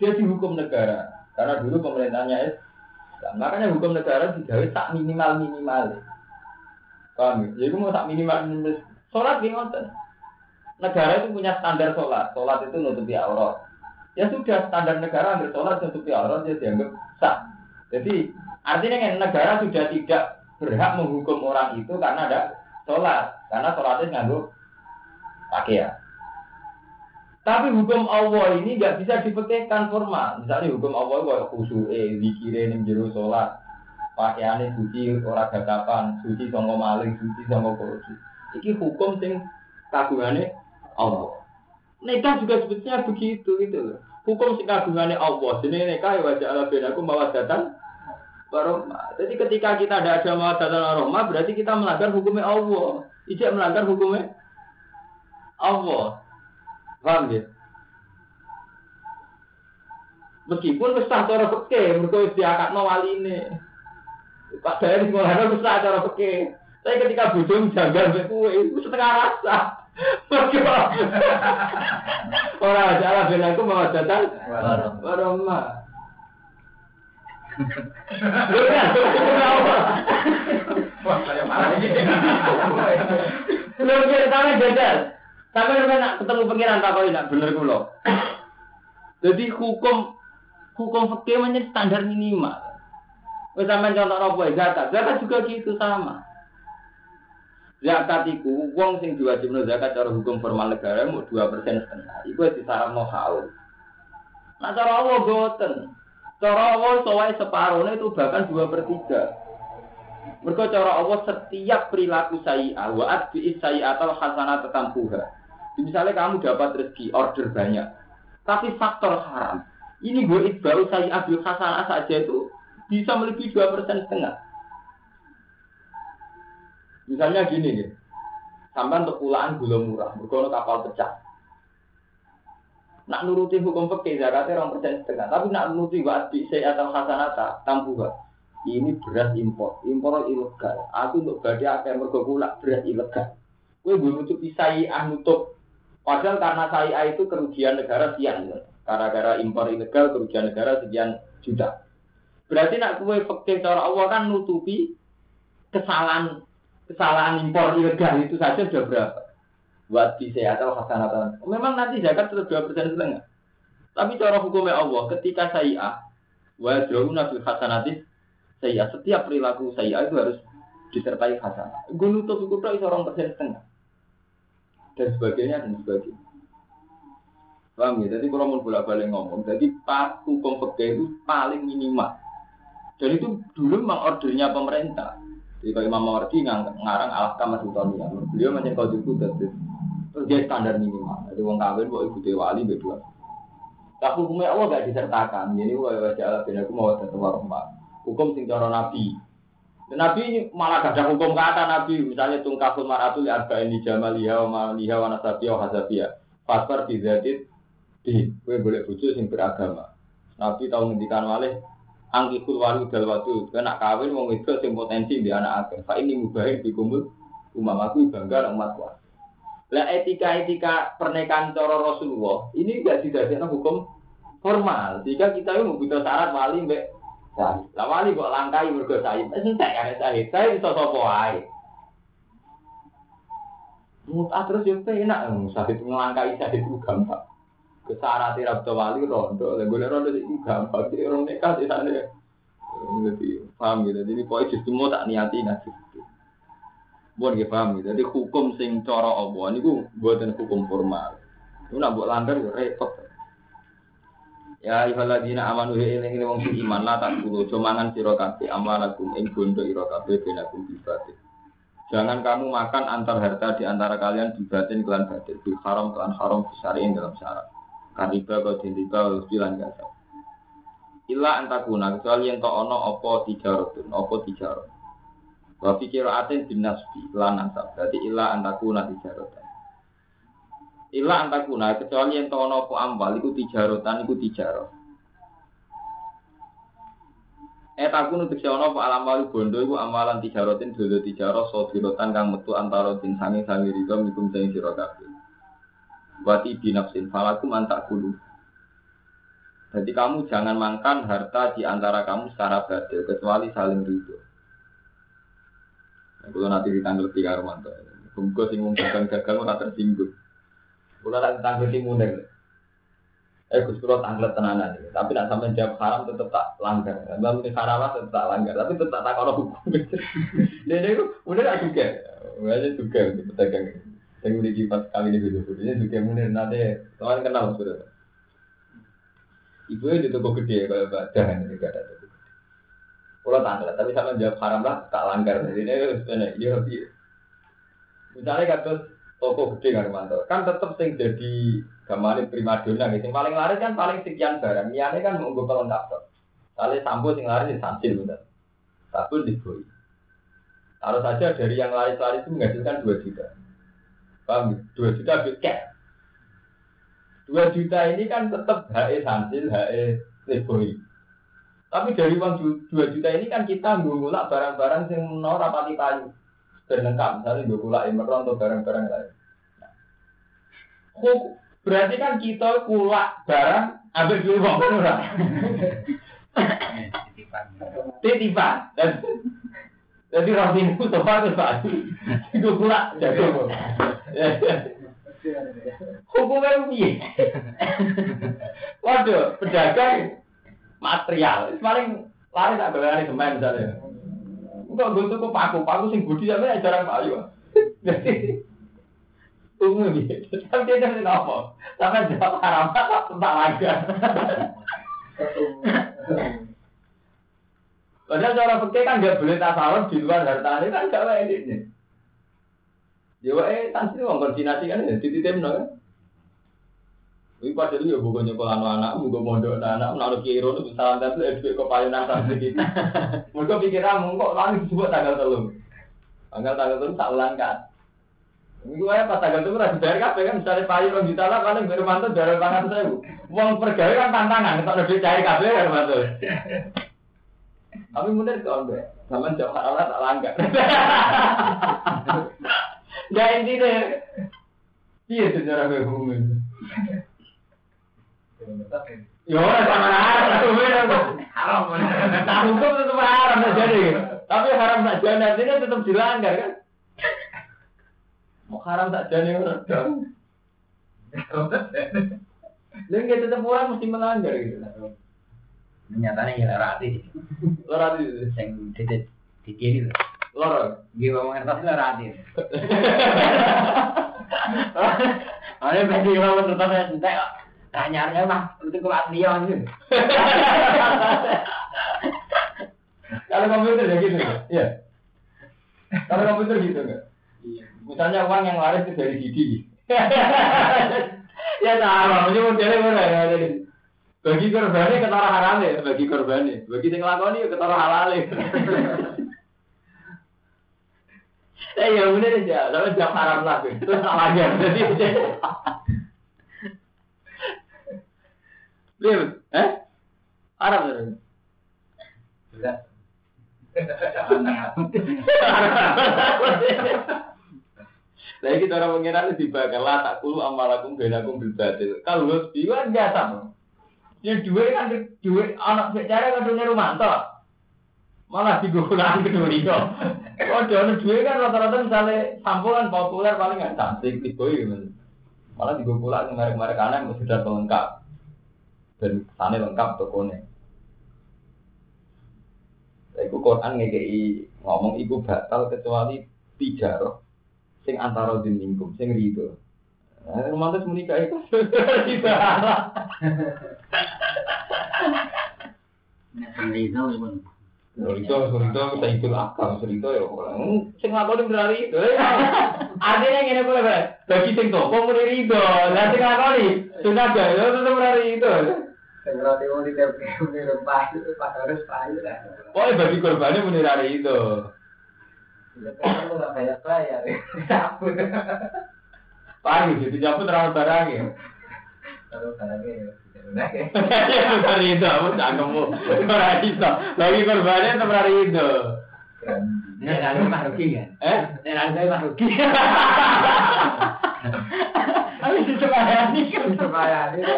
Dia dihukum negara karena dulu pemerintahnya Islam. Makanya hukum negara digawe tak minimal minimal. Paham ya? Jadi mau tak minimal minimal. Sholat di ngoten. Negara itu punya standar sholat. Sholat itu nutupi aurat. Ya sudah standar negara ambil sholat nutupi aurat dia dianggap sah. Jadi artinya negara sudah tidak berhak menghukum orang itu karena ada sholat karena sholatnya nganggu pakaian. Tapi hukum Allah ini nggak bisa dipekehkan formal. Misalnya hukum Allah kayak khusyuk, eh, zikire ning jero sholat, pakaiannya suci, ora gagapan, suci songo maling, suci songo korupsi. Iki hukum sing kagungannya Allah. Nikah juga sebetulnya begitu gitu loh. Hukum sing kagungannya Allah. Jadi nikah ya wajah Allah bedaku bawa warahmah. Jadi ketika kita tidak ada mawadatan warahmah berarti kita melanggar hukumnya Allah. Ijak melanggar hukumnya Allah. Paham ya? Meskipun sah cara peke, mergo wis diakakno waline. Padahal di sekolah sah cara peke. Tapi ketika bodoh janggal kowe itu setengah rasa. Orang aja lah bilang aku mau datang warahmah. Wah, saya marah ini. Lho kira sampe jajal. Sampe nak ketemu pengiran tak kok nak bener kula. Jadi hukum hukum fikih menjadi standar minimal. Wis sampean contoh apa ya zakat. Zakat juga gitu sama. Zakat iku wong sing diwajibno zakat cara hukum formal negara mau 2% setengah. Iku disaranno haul. Nah cara Allah boten. Cara Allah soai separuhnya itu bahkan dua per tiga. Mereka cara Allah setiap perilaku saya, wa adbi'is saya atau hasanah tetampuha. Misalnya kamu dapat rezeki, order banyak. Tapi faktor haram. Ini gue itbau saya ambil hasanah saja itu bisa melebihi dua persen setengah. Misalnya gini ya, sampai untuk pulaan gula murah, berkono kapal pecah. Nak nuruti hukum fikih zakatnya orang persen setengah, tapi nak nuruti bisa atau hasanata tambuh ini beras impor, impor ilegal. Aku untuk badai akan mergo beras ilegal. Gue belum nutup saya nutup. Padahal karena saya itu kerugian negara sekian. Gara-gara impor ilegal kerugian negara sekian juta. Berarti nak kue pakai cara Allah kan nutupi kesalahan kesalahan impor ilegal itu saja sudah berapa? Buat di atau hasanatan. Memang nanti zakat terus dua persen setengah. Tapi cara hukumnya Allah ketika saya wa nabi hasanati saya setiap perilaku saya itu harus disertai hasanah. Gue nutup itu seorang persen setengah dan sebagainya dan sebagainya. Paham ya? Jadi kalau mau bolak balik ngomong, jadi pas hukum fikih itu paling minimal. Dan itu dulu memang ordernya pemerintah. Jadi kalau Imam Mawardi ngarang alat kamar sultania, beliau macam kau dia standar minimal. Jadi wong kawin buat ibu dewali berdua. Tapi hukumnya Allah gak disertakan. Jadi wa wajah bin aku mau tetap warahmat. Hukum sing cara Nabi. Dan Nabi malah ada hukum kata Nabi. Misalnya tungkaful maratul arba ini jamaliha wa maliha wa nasabiya wa hasabiya. Fasfar bizatit di. Gue boleh bujuk sing beragama. Nabi tahu ngendikan malih angkikul walu dal watu. Kena kawin wong itu sing potensi di anak akan. Fa ini mubahin di kumul umam aku bangga umatku. Lah etika-etika pernikahan cara Rasulullah ini gak didadekno hukum formal. Jika kita mau butuh syarat wali Sahid. Lah wali kok langkai mergo sahid. Wis entek kan sahid. Sahid iso sapa wae. Mutah terus yo enak sahid ngelangkai sahid itu gampang. Kesarate rabda wali rondo, lha golek rondo iki gampang. Jadi orang nikah di sana. Jadi paham gitu. Jadi pokoke justru mau tak niati ngaji. Buat nggih paham. Jadi hukum sing cara Allah niku buatan hukum formal. Itu nak buat langgar yo repot. Ya ayyuhalladzina amanu ya eling wong iman la tak kulo mangan sira kabeh amalakum ing bondo ira benakum. Jangan kamu makan antar harta di antara kalian di batin kelan batin, di haram kelan haram syar'in dalam syarat. Kariba kau dintiba bilan gasa. Illa antakuna kecuali yang tak ono opo tijarotun, opo tijarot. Wa fikira atin bin nasbi lan ansab. Berarti illa antakuna tijarotun. Ila antakuna kecuali yang tahu nopo ambal iku tijarotan iku tijaro. Eh takun untuk siapa nopo alam wali bondo iku amalan tijarotin dulu tijaro sodirotan kang metu antara jin sangi sangi rido mikum sangi siro kabeh. Wati binafsin falakum kulu. Jadi kamu jangan makan harta di antara kamu secara badil kecuali saling ridho. Kalau nanti ditanggal tiga Romanto, Bungkus sing gagal-gagal ora tersinggung. Kalau tak tanggung di munir. Eh Gus Kulo tanglet tenanan. Tapi nak sampai jawab haram tetap tak langgar. Dalam ini haram tetap tak langgar. Tapi tetap tak kalau hukum. Jadi itu munir aku juga. Aja juga pedagang. Saya udah pas kali ini video. Ini juga munir nanti. Teman kenal sudah. Ibu di toko gede kalau badan ini gak ada. Kalau tanglet. Tapi sama jawab haram lah tak langgar. Jadi ini. Iya. Misalnya kata toko gede kan mantap kan tetap sing jadi gamane primadona gitu paling laris kan paling sekian barang ini kan mau gue pelengkap tuh kali sampo sing laris di santil bener sabun di boy harus saja dari yang laris-laris itu menghasilkan dua juta paham dua juta cash dua juta ini kan tetap HE santil HE leboy tapi dari uang dua juta ini kan kita ngulak barang-barang yang menor rapati payu berlengkap misalnya gula emeron atau barang-barang lain. Nah, berarti kan kita kulak barang ambil dulu uang kan Titipan. Dan jadi itu sofa itu pak. Itu kulak jago. Hukumnya piye? Waduh, pedagang material. Paling lari tak bayar semen misalnya. Enggak gue tuh paku, paku sing budi sampe jarang payu. Jadi umum gitu. Tapi dia dari apa? Sampai jawab haram tak tak lagi. Padahal cara fikih kan nggak boleh tasawuf di luar harta ini kan gak baik ini. Ya wae tansi wong koordinasi kan ya titip no kan. Iku padahal ya bukan nyekolah anak, bukan mondok anak, menaruh kiro, misalnya tapi ada duit kepayonan sampai gitu. Mereka pikiran, kok lagi disebut tanggal telur. Tanggal tanggal telur tak ulang kan. Iku aja pas tanggal telur harus bayar kafe kan, misalnya payu orang juta lah, paling baru mantu dari tangan saya. Uang pergawe kan tantangan, kalau lebih cair kafe kan mantu. Tapi bener kok enggak, sama jam halal tak langgar. Ya intinya, iya sejarah hukum Ya ora sama haram, haram. Nah hukum tetap haram jadi. Tapi haram tak jadi artinya tetap dilanggar kan? Mau haram tak jadi orang dong. Tetap orang mesti melanggar gitu. Nyatanya ya. Lora itu, Yang titik di kiri tuh. lora. Gue ngomong ngertos lara hati. Ada beda yang ngomong ngertos ya kok. Tanyanya mah itu kuat dia gitu. Kalau komputer ya gitu, ya. Kalau komputer gitu enggak? Iya. Misalnya uang yang laris itu dari Didi. ya sama, mesti modelnya mana ya jadi. Bagi korbannya ketara halal ya, bagi korbannya. Bagi yang ngelakoni ya ketara halal ya. Eh ya bener aja, tapi jam haram lah. Terus salah aja. Jadi Lihat, eh? Haram terus. Enggak. Lagi kita orang mengira lebih bakal lah tak kulu amalakum benakum bil batil. Kalau lu bilang enggak sama. Ya dua kan dua anak bicara kan dunia rumah toh. Malah digunakan kedua itu. Oh, jangan dua kan rata-rata misalnya sampulan populer paling nggak cantik boy gitu. Malah merek-merek aneh yang sudah lengkap dan sana lengkap tokonya. Iku Quran ngekei ngomong iku batal kecuali tiga roh sing antara din minkum sing rido. Nah, romantis menikah itu tidak Nek itu pun. Serito, serito, kita itu akal, serito ya orang. Sing ngakoni berari itu. Artinya ngene boleh boleh. Bagi sing toko muni rido, lah sing ya tetep berari itu. Segera timun di tiap di rempah itu pas harus payu lah. Pokoknya bagi korbannya muni rari itu. Ya lu nggak banyak bayar. Cabut. Payu jadi cabut terang barang ya. Terus barangnya ya. Berari itu, aku cangkemmu. Berari itu. Bagi korbannya tetep berari itu. Nek lalu mah rugi. Eh? Nek lalu mah rugi. Aku disemayani kan. Supaya ini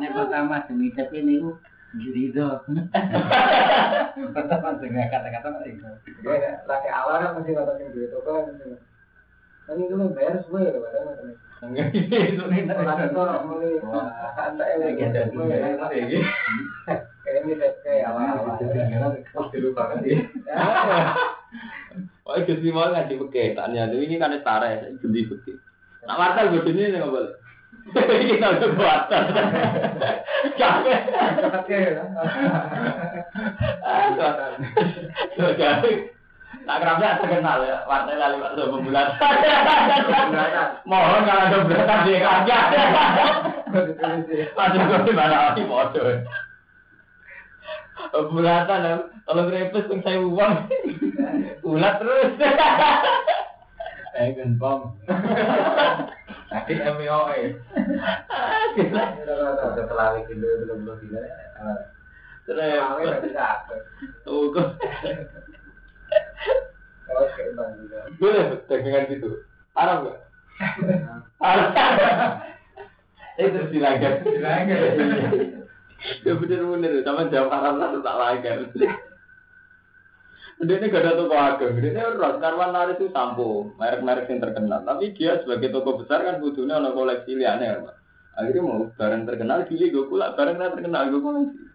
Nek pertama demi tapi niku jurido. Pertama dengan kata-kata itu. ya laki awal kan masih kata toko kan. Kan itu bayar semua ya padahal ini. Oh, itu sih mau ngaji pakai tanya. Ini kan setara ya, ganti pakai. Nak wartel gue sini nih nggak boleh. Kita udah wartel. Capek. Jadi, tak kerapnya terkenal ya, wartel lalu waktu pembulan. Mohon kalau ada beratan dia kagak. Ada gue di mana lagi bodoh. Bulatan, ya. kalau grepes pun saya uang, bulat terus. Eh gempong. Tadi MIOE. Gila. Udah pelari gitu belum belum. Pelari Terus, Boleh dagangan gitu. Haram nggak? Haram. Itu silakan. Silakan. Ya bener-bener, sama jawab haram lah tak langgar. Dia ini gak ada toko ageng, dia ini orang karwan laris itu sampo, merek-merek yang terkenal. Tapi dia sebagai toko besar kan butuhnya ada koleksi liane, Pak. Akhirnya mau barang terkenal, gili gue pula barang yang terkenal gue koleksi.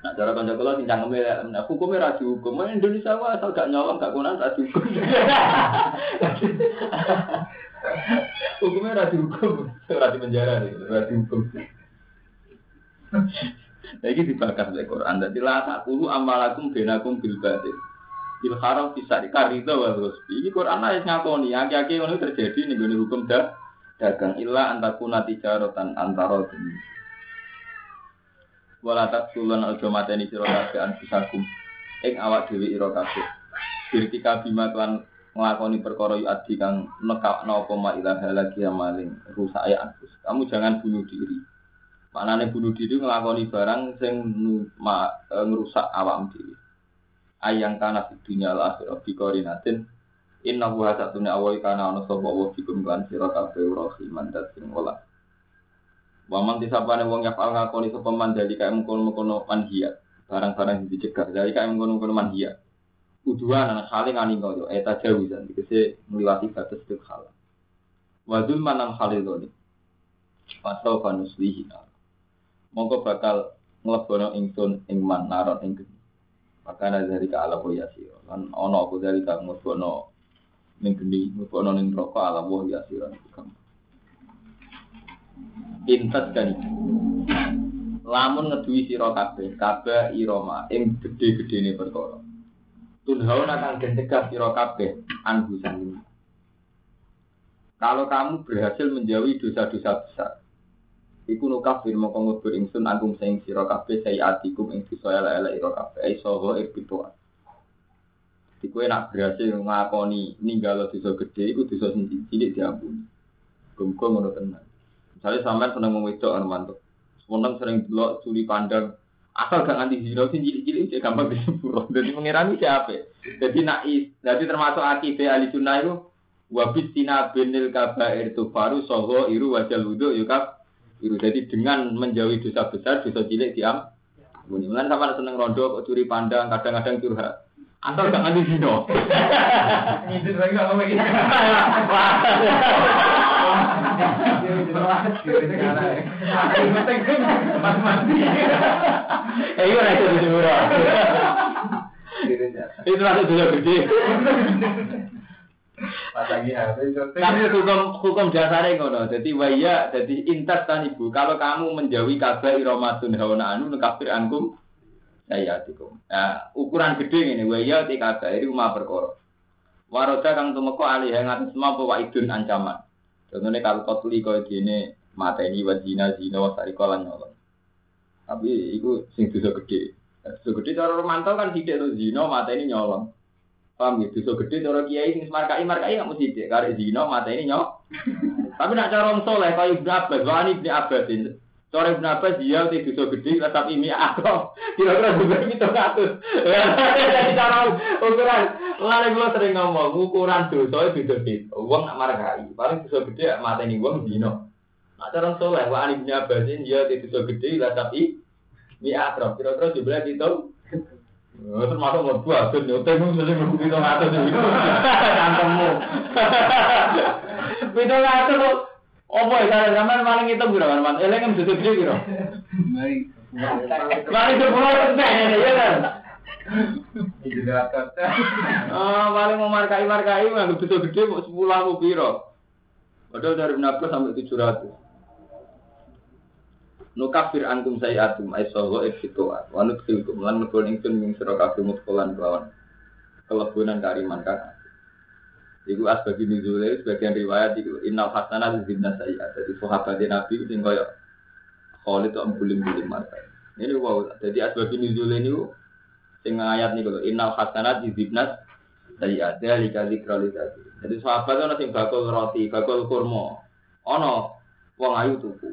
Nah, cara kanca kula sing cangkeme nah, hukumnya ra dihukum. Mau Indonesia wae asal gak nyolong gak kunan ra hukumnya ra dihukum, ra penjara nih, ra dihukum. Nah, ini dibakar oleh Quran. Jadi la takulu amalakum benakum bil batil. Bil bisa dikarito wa terus. Ini Quran ayat ngakoni, aki-aki ngono terjadi nih gone hukum dah dagang illa antakuna tijaratan antara demi wala takulun aja mateni sira kabeh anfusakum. Ing awak dhewe ira kabeh. Birtika bima kan nglakoni perkara yu adi kang nekakno apa ma ilaha lagi maling rusak ya anfus. Kamu jangan bunuh diri. Maknane bunuh diri nglakoni barang sing e, ngerusak awakmu dhewe. Ayang kana al akhirah bi qorinatin inna wa satune awai kana ana sapa wa bikum kan sira kabeh Waman disapane wong ya fal ngakoni sapa man dari kae mengkono-mengkono manhia barang-barang yang dicegah dari kae mengkono-mengkono manhia uduan anak saling aningo yo eta jawizan dikese ngliwati batas fil hal wa zulman an khalidoni pasau fanuslihi mongko bakal nglebono ingsun ing man naron ing geni. Makana dari ka ala yasira. Lan ana apa dari ka mlebono ning geni mlebono ning neraka ala wa yasira Intas kan lamun ngeduwi sira kabeh kabeh irama ing gedhe-gedhene perkara tunhaun akan den cegah sira kabeh anhu kalau kamu berhasil menjauhi dosa-dosa besar iku nukafir mongko ngubur ingsun angkum sing sira kabeh sayiatikum ing dosa elek-elek ira kabeh ai saha irbitua Iku nak berhasil ngakoni ninggalo dosa gede, iku sing cilik diampuni. Gumko ngono tenan. Misalnya sampean seneng wong wedok mantuk. Seneng sering delok curi pandang. Asal gak nganti zina sing cilik-cilik cek gampang disepuro. Dadi pengirani siapa? Jadi nak is, jadi termasuk akidah ahli sunnah itu wabit tina benil kabair itu baru soho iru wajal wudu yukab iru. Jadi dengan menjauhi dosa besar, dosa cilik diam. Bunyi. Mulan sama seneng rondo, kok curi pandang, kadang-kadang curhat. Asal gak nganti zina. Ngidit lagi begini. Eh, iya lah itu disepuro. Itu masuk dosa gede. HP Tapi hukum hukum dasarnya ngono. Jadi waya, jadi intas tan ibu. Kalau kamu menjauhi kabar iromatun hawana anu kafir angkum saya tikum. Nah, ukuran gede ini waya ti kabar ini umah perkara. Waroda kang tumeka alih yang atas semua bahwa idun ancaman. Contohnya kalau kau tuli kau gini mata ini wajina zina wasari kolan nyolong. Tapi itu sing dosa gede. Dosa gede cara romantau kan tidak tuh zina mata ini nyolong. Paham gitu, dosa gede cara kiai sing markai markai nggak mesti dek. Karena zina mata ini nyolong. Tapi nak cara orang soleh kayak Ibnu Abbas, wah ini Cara Ibnu Abbas dia di dosa gede, tapi ini aku. Kira-kira juga itu katus. Jadi cara ukuran, lalu gue sering ngomong ukuran dosa itu beda. Uang nak markai, paling dosa gede mata ini uang zina. Nak cara soleh, wah ini Ibnu Abbas dia di dosa gede, tapi ini akrab. Kira-kira itu. Oh, termasuk mau buat tuh nyoteng mesti mesti itu ngatur itu kantongmu. Itu ngatur kok. Apa ya cara zaman paling itu berapa man? Eleng yang tutup dia kira. Paling itu pulau teh ya kan. Ah paling mau markai markai mah tutup gede mau sepuluh aku piro. Padahal dari enam sampai tujuh ratus. Nukafir antum sayatum ay soho eksitoat. Wanut kilkum lan mekon ingsun ing sira kabeh mutkolan kelawan kelebunan kariman kan. Iku asbabi nuzule sebagian riwayat iku innal hasanah zibna sayiat. Jadi sahabat Nabi sing kaya Khalid kok bulim-bulim markai. Ini wow, jadi asbabi nuzule niku sing ayat niku lho innal hasanah zibna sayiat. Dari kali kali Jadi sahabat ana sing bakul roti, bakul kurma. Ana wong ayu tuku.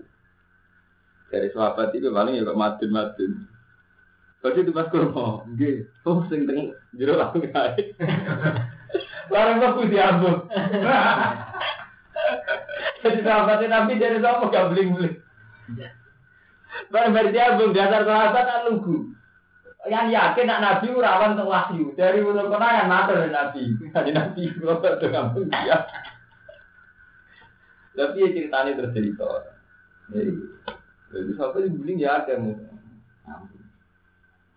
dari sahabat itu paling ya kok madun madun. Kau itu pas kurma, nggih. Oh sing teng jero aku kae. Barang kok diambung. Jadi sahabatnya Nabi dari sama gak bling bling. Barang dari diambung dasar sahabat kan lugu. Yang yakin nak Nabi rawan untuk wahyu dari mulut kenangan matur Nabi. Dari Nabi kalau ngambung dia. Tapi ya ceritanya terjadi Jadi jadi sampai di guling ya ada mu.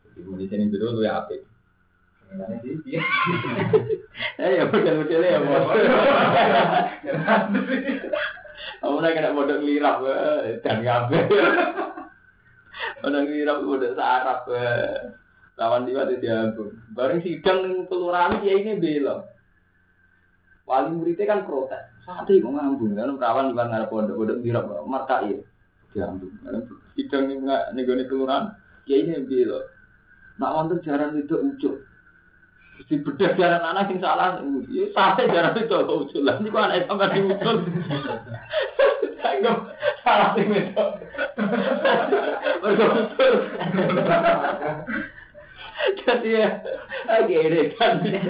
Jadi di sini dulu ya apa? Eh ya model-modelnya ya mau. Kamu nak kena model lirap dan ngabe. Model lirap model sarap. Lawan dia ada diambung. Bareng sidang kelurahan dia ini belok. Wali muridnya kan protes. Sate kok ngambung kan perawan bukan ngarep pondok-pondok dirap markai. Diambung. Sidang ning ning gone kelurahan. Ya ini lho. Nak wonten jaran itu ucuk. Di bedah anak sing salah, ya jaran itu kok ucul. Lah niku anak salah itu. Jadi ya, ini kan. Yang.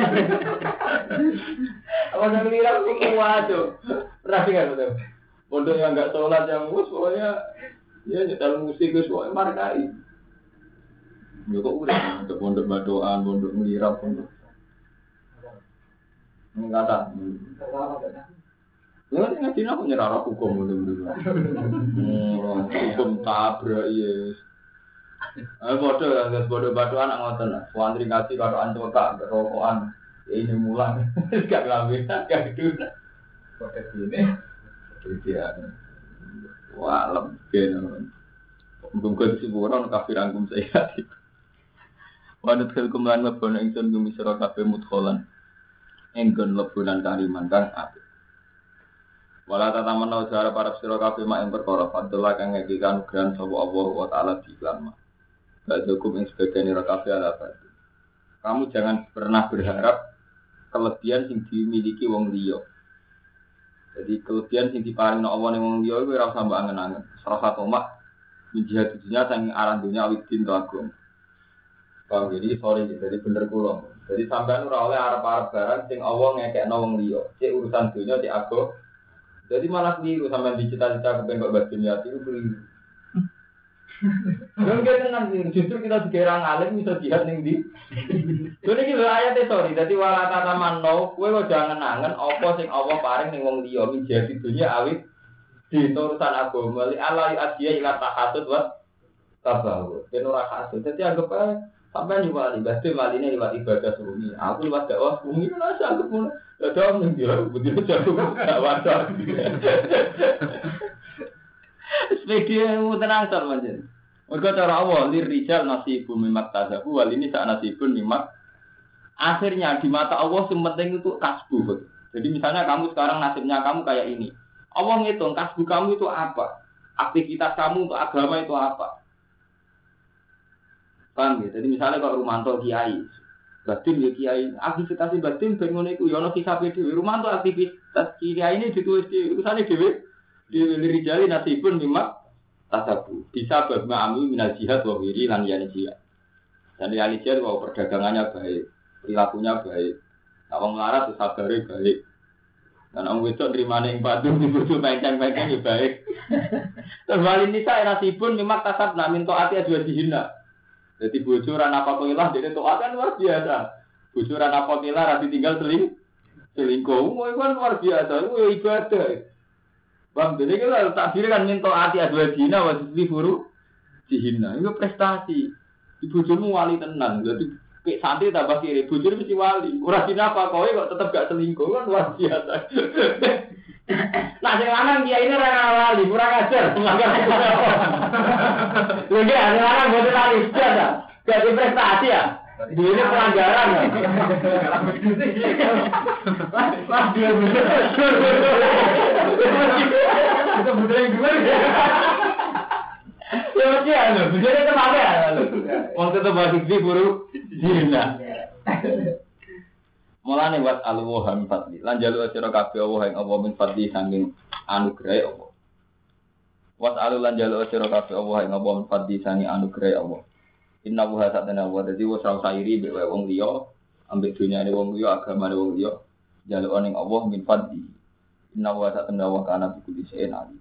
Pernah dengar tuh. Pondok yang nggak sholat yang mus pokoknya ya nyetel musik itu pokoknya markai. Ya kok udah untuk pondok badoan, pondok melirap, pondok Enggak ada. Ya kan ngaji aku nyerah hukum dulu. Hukum tabrak yes. Eh bodoh ya, guys bodoh batu anak ngoten. Wantri ngaji karo antuk tak rokokan. Ya ini mulang. Gak ngambil, gak gitu. Kode gini. Iya. Wah, lemben. Mungkin si buron kafir angkum saya. Wanut kelkum lan lebon ingsun gumi sira kabeh mudkholan. Enggon lebunan kariman kang apik. Wala tatamana ujara para sira kabeh mak ing perkara fadlah kang ngekikan gran sapa Allah wa taala di iklan Badukum ing sebagian ira kabeh ala. Kamu jangan pernah berharap kelebihan yang dimiliki wong liya. Jadi kelebihan yang diparing Allah ning wong liya iku ora usah mbok angen-angen. Salah satu mak menjihad dunia sang aran dunia awit agung. Jadi sorry jadi bener kula. Jadi sampean ora oleh arep-arep barang sing Allah ngekekno wong liya. Cek urusan dunia cek ago. Jadi malah keliru sampean dicita-cita kepen kok bas dunia itu keliru. Dan kita nanti justru kita dikira ngalim bisa jihad ning di. Jadi kita ayatnya sorry. Jadi wala kata mano, kue kok jangan nangen apa sing Allah paring ning wong liya min jihad di dunia awit di urusan agama. Li ala yu adhiya ila tahasud wa tabahu. Ben ora hasud. Jadi anggap aja sampai nyoba wali, berarti wali ini lewat ibadah sungi. Aku lewat dakwah sungi, lah saya anggap mulai. Ya dong, yang dia begitu jago gak wadah. Sepeda yang tenang sar manjen. Mereka cara Allah, lir rijal nasibun mimak tazabu, wal ini saat nasibun mimak. Akhirnya di mata Allah yang penting itu kasbu. Jadi misalnya kamu sekarang nasibnya kamu kayak ini. Allah ngitung kasbu kamu itu apa? Aktivitas kamu untuk agama itu apa? Paham ya? Jadi misalnya kalau Rumanto kiai, batin ya kiai, aktivitas batin bangun itu, yono kisah dewi. Rumanto aktivitas kiai ini ditulis di urusannya dewi. Di rijali nasibun mimak tasabu. Bisa bagma amu minal jihad wa wiri lan yani jihad. Dan yani jihad bahwa perdagangannya baik, perilakunya baik. Nah, wong larat tuh sabare baik. Dan orang itu terima nih batu di bujuk penceng-penceng ya baik. Terus wali nisa nasibun mimak tasab namin to ati dua dihina. Jadi bocoran apa kilah jadi to kan luar biasa. Bocoran apa kilah rati tinggal seling selingkuh. Mau kan luar biasa. Itu ibadah. Bang, jadi kita takdir kan minta hati dua dina wajib diburu dihina. Itu prestasi. Ibu jomu wali tenan. Jadi kayak santri tambah kiri. Bujur mesti wali. Kurang dina apa kowe kok tetap gak selingkuh kan luar biasa. Nah, sing lanang dia ini ora wali, kurang ajar. Dia sing lanang boten wali sudah. Jadi prestasi ya. Ini pelanggaran ya. Wah, dia bener. Kita bener yang gimana ya? Ya mesti ya, lho. Itu apa ya? Wong tetep balik di buru zina. Mulane wat alwa ham fadli. Lan jalu sira kabeh Allah ing apa min fadli saking anugrahe Allah. Wat alu lan jalu sira kabeh Allah ing apa min fadli saking anugrahe Allah. Inna wa satana wa dadi wa sa sairi be wong liya ambek dunyane wong liya agamane wong liya jaluk ning Allah min fadli. Inna wa satana wa kana bi kulli shay'in alim.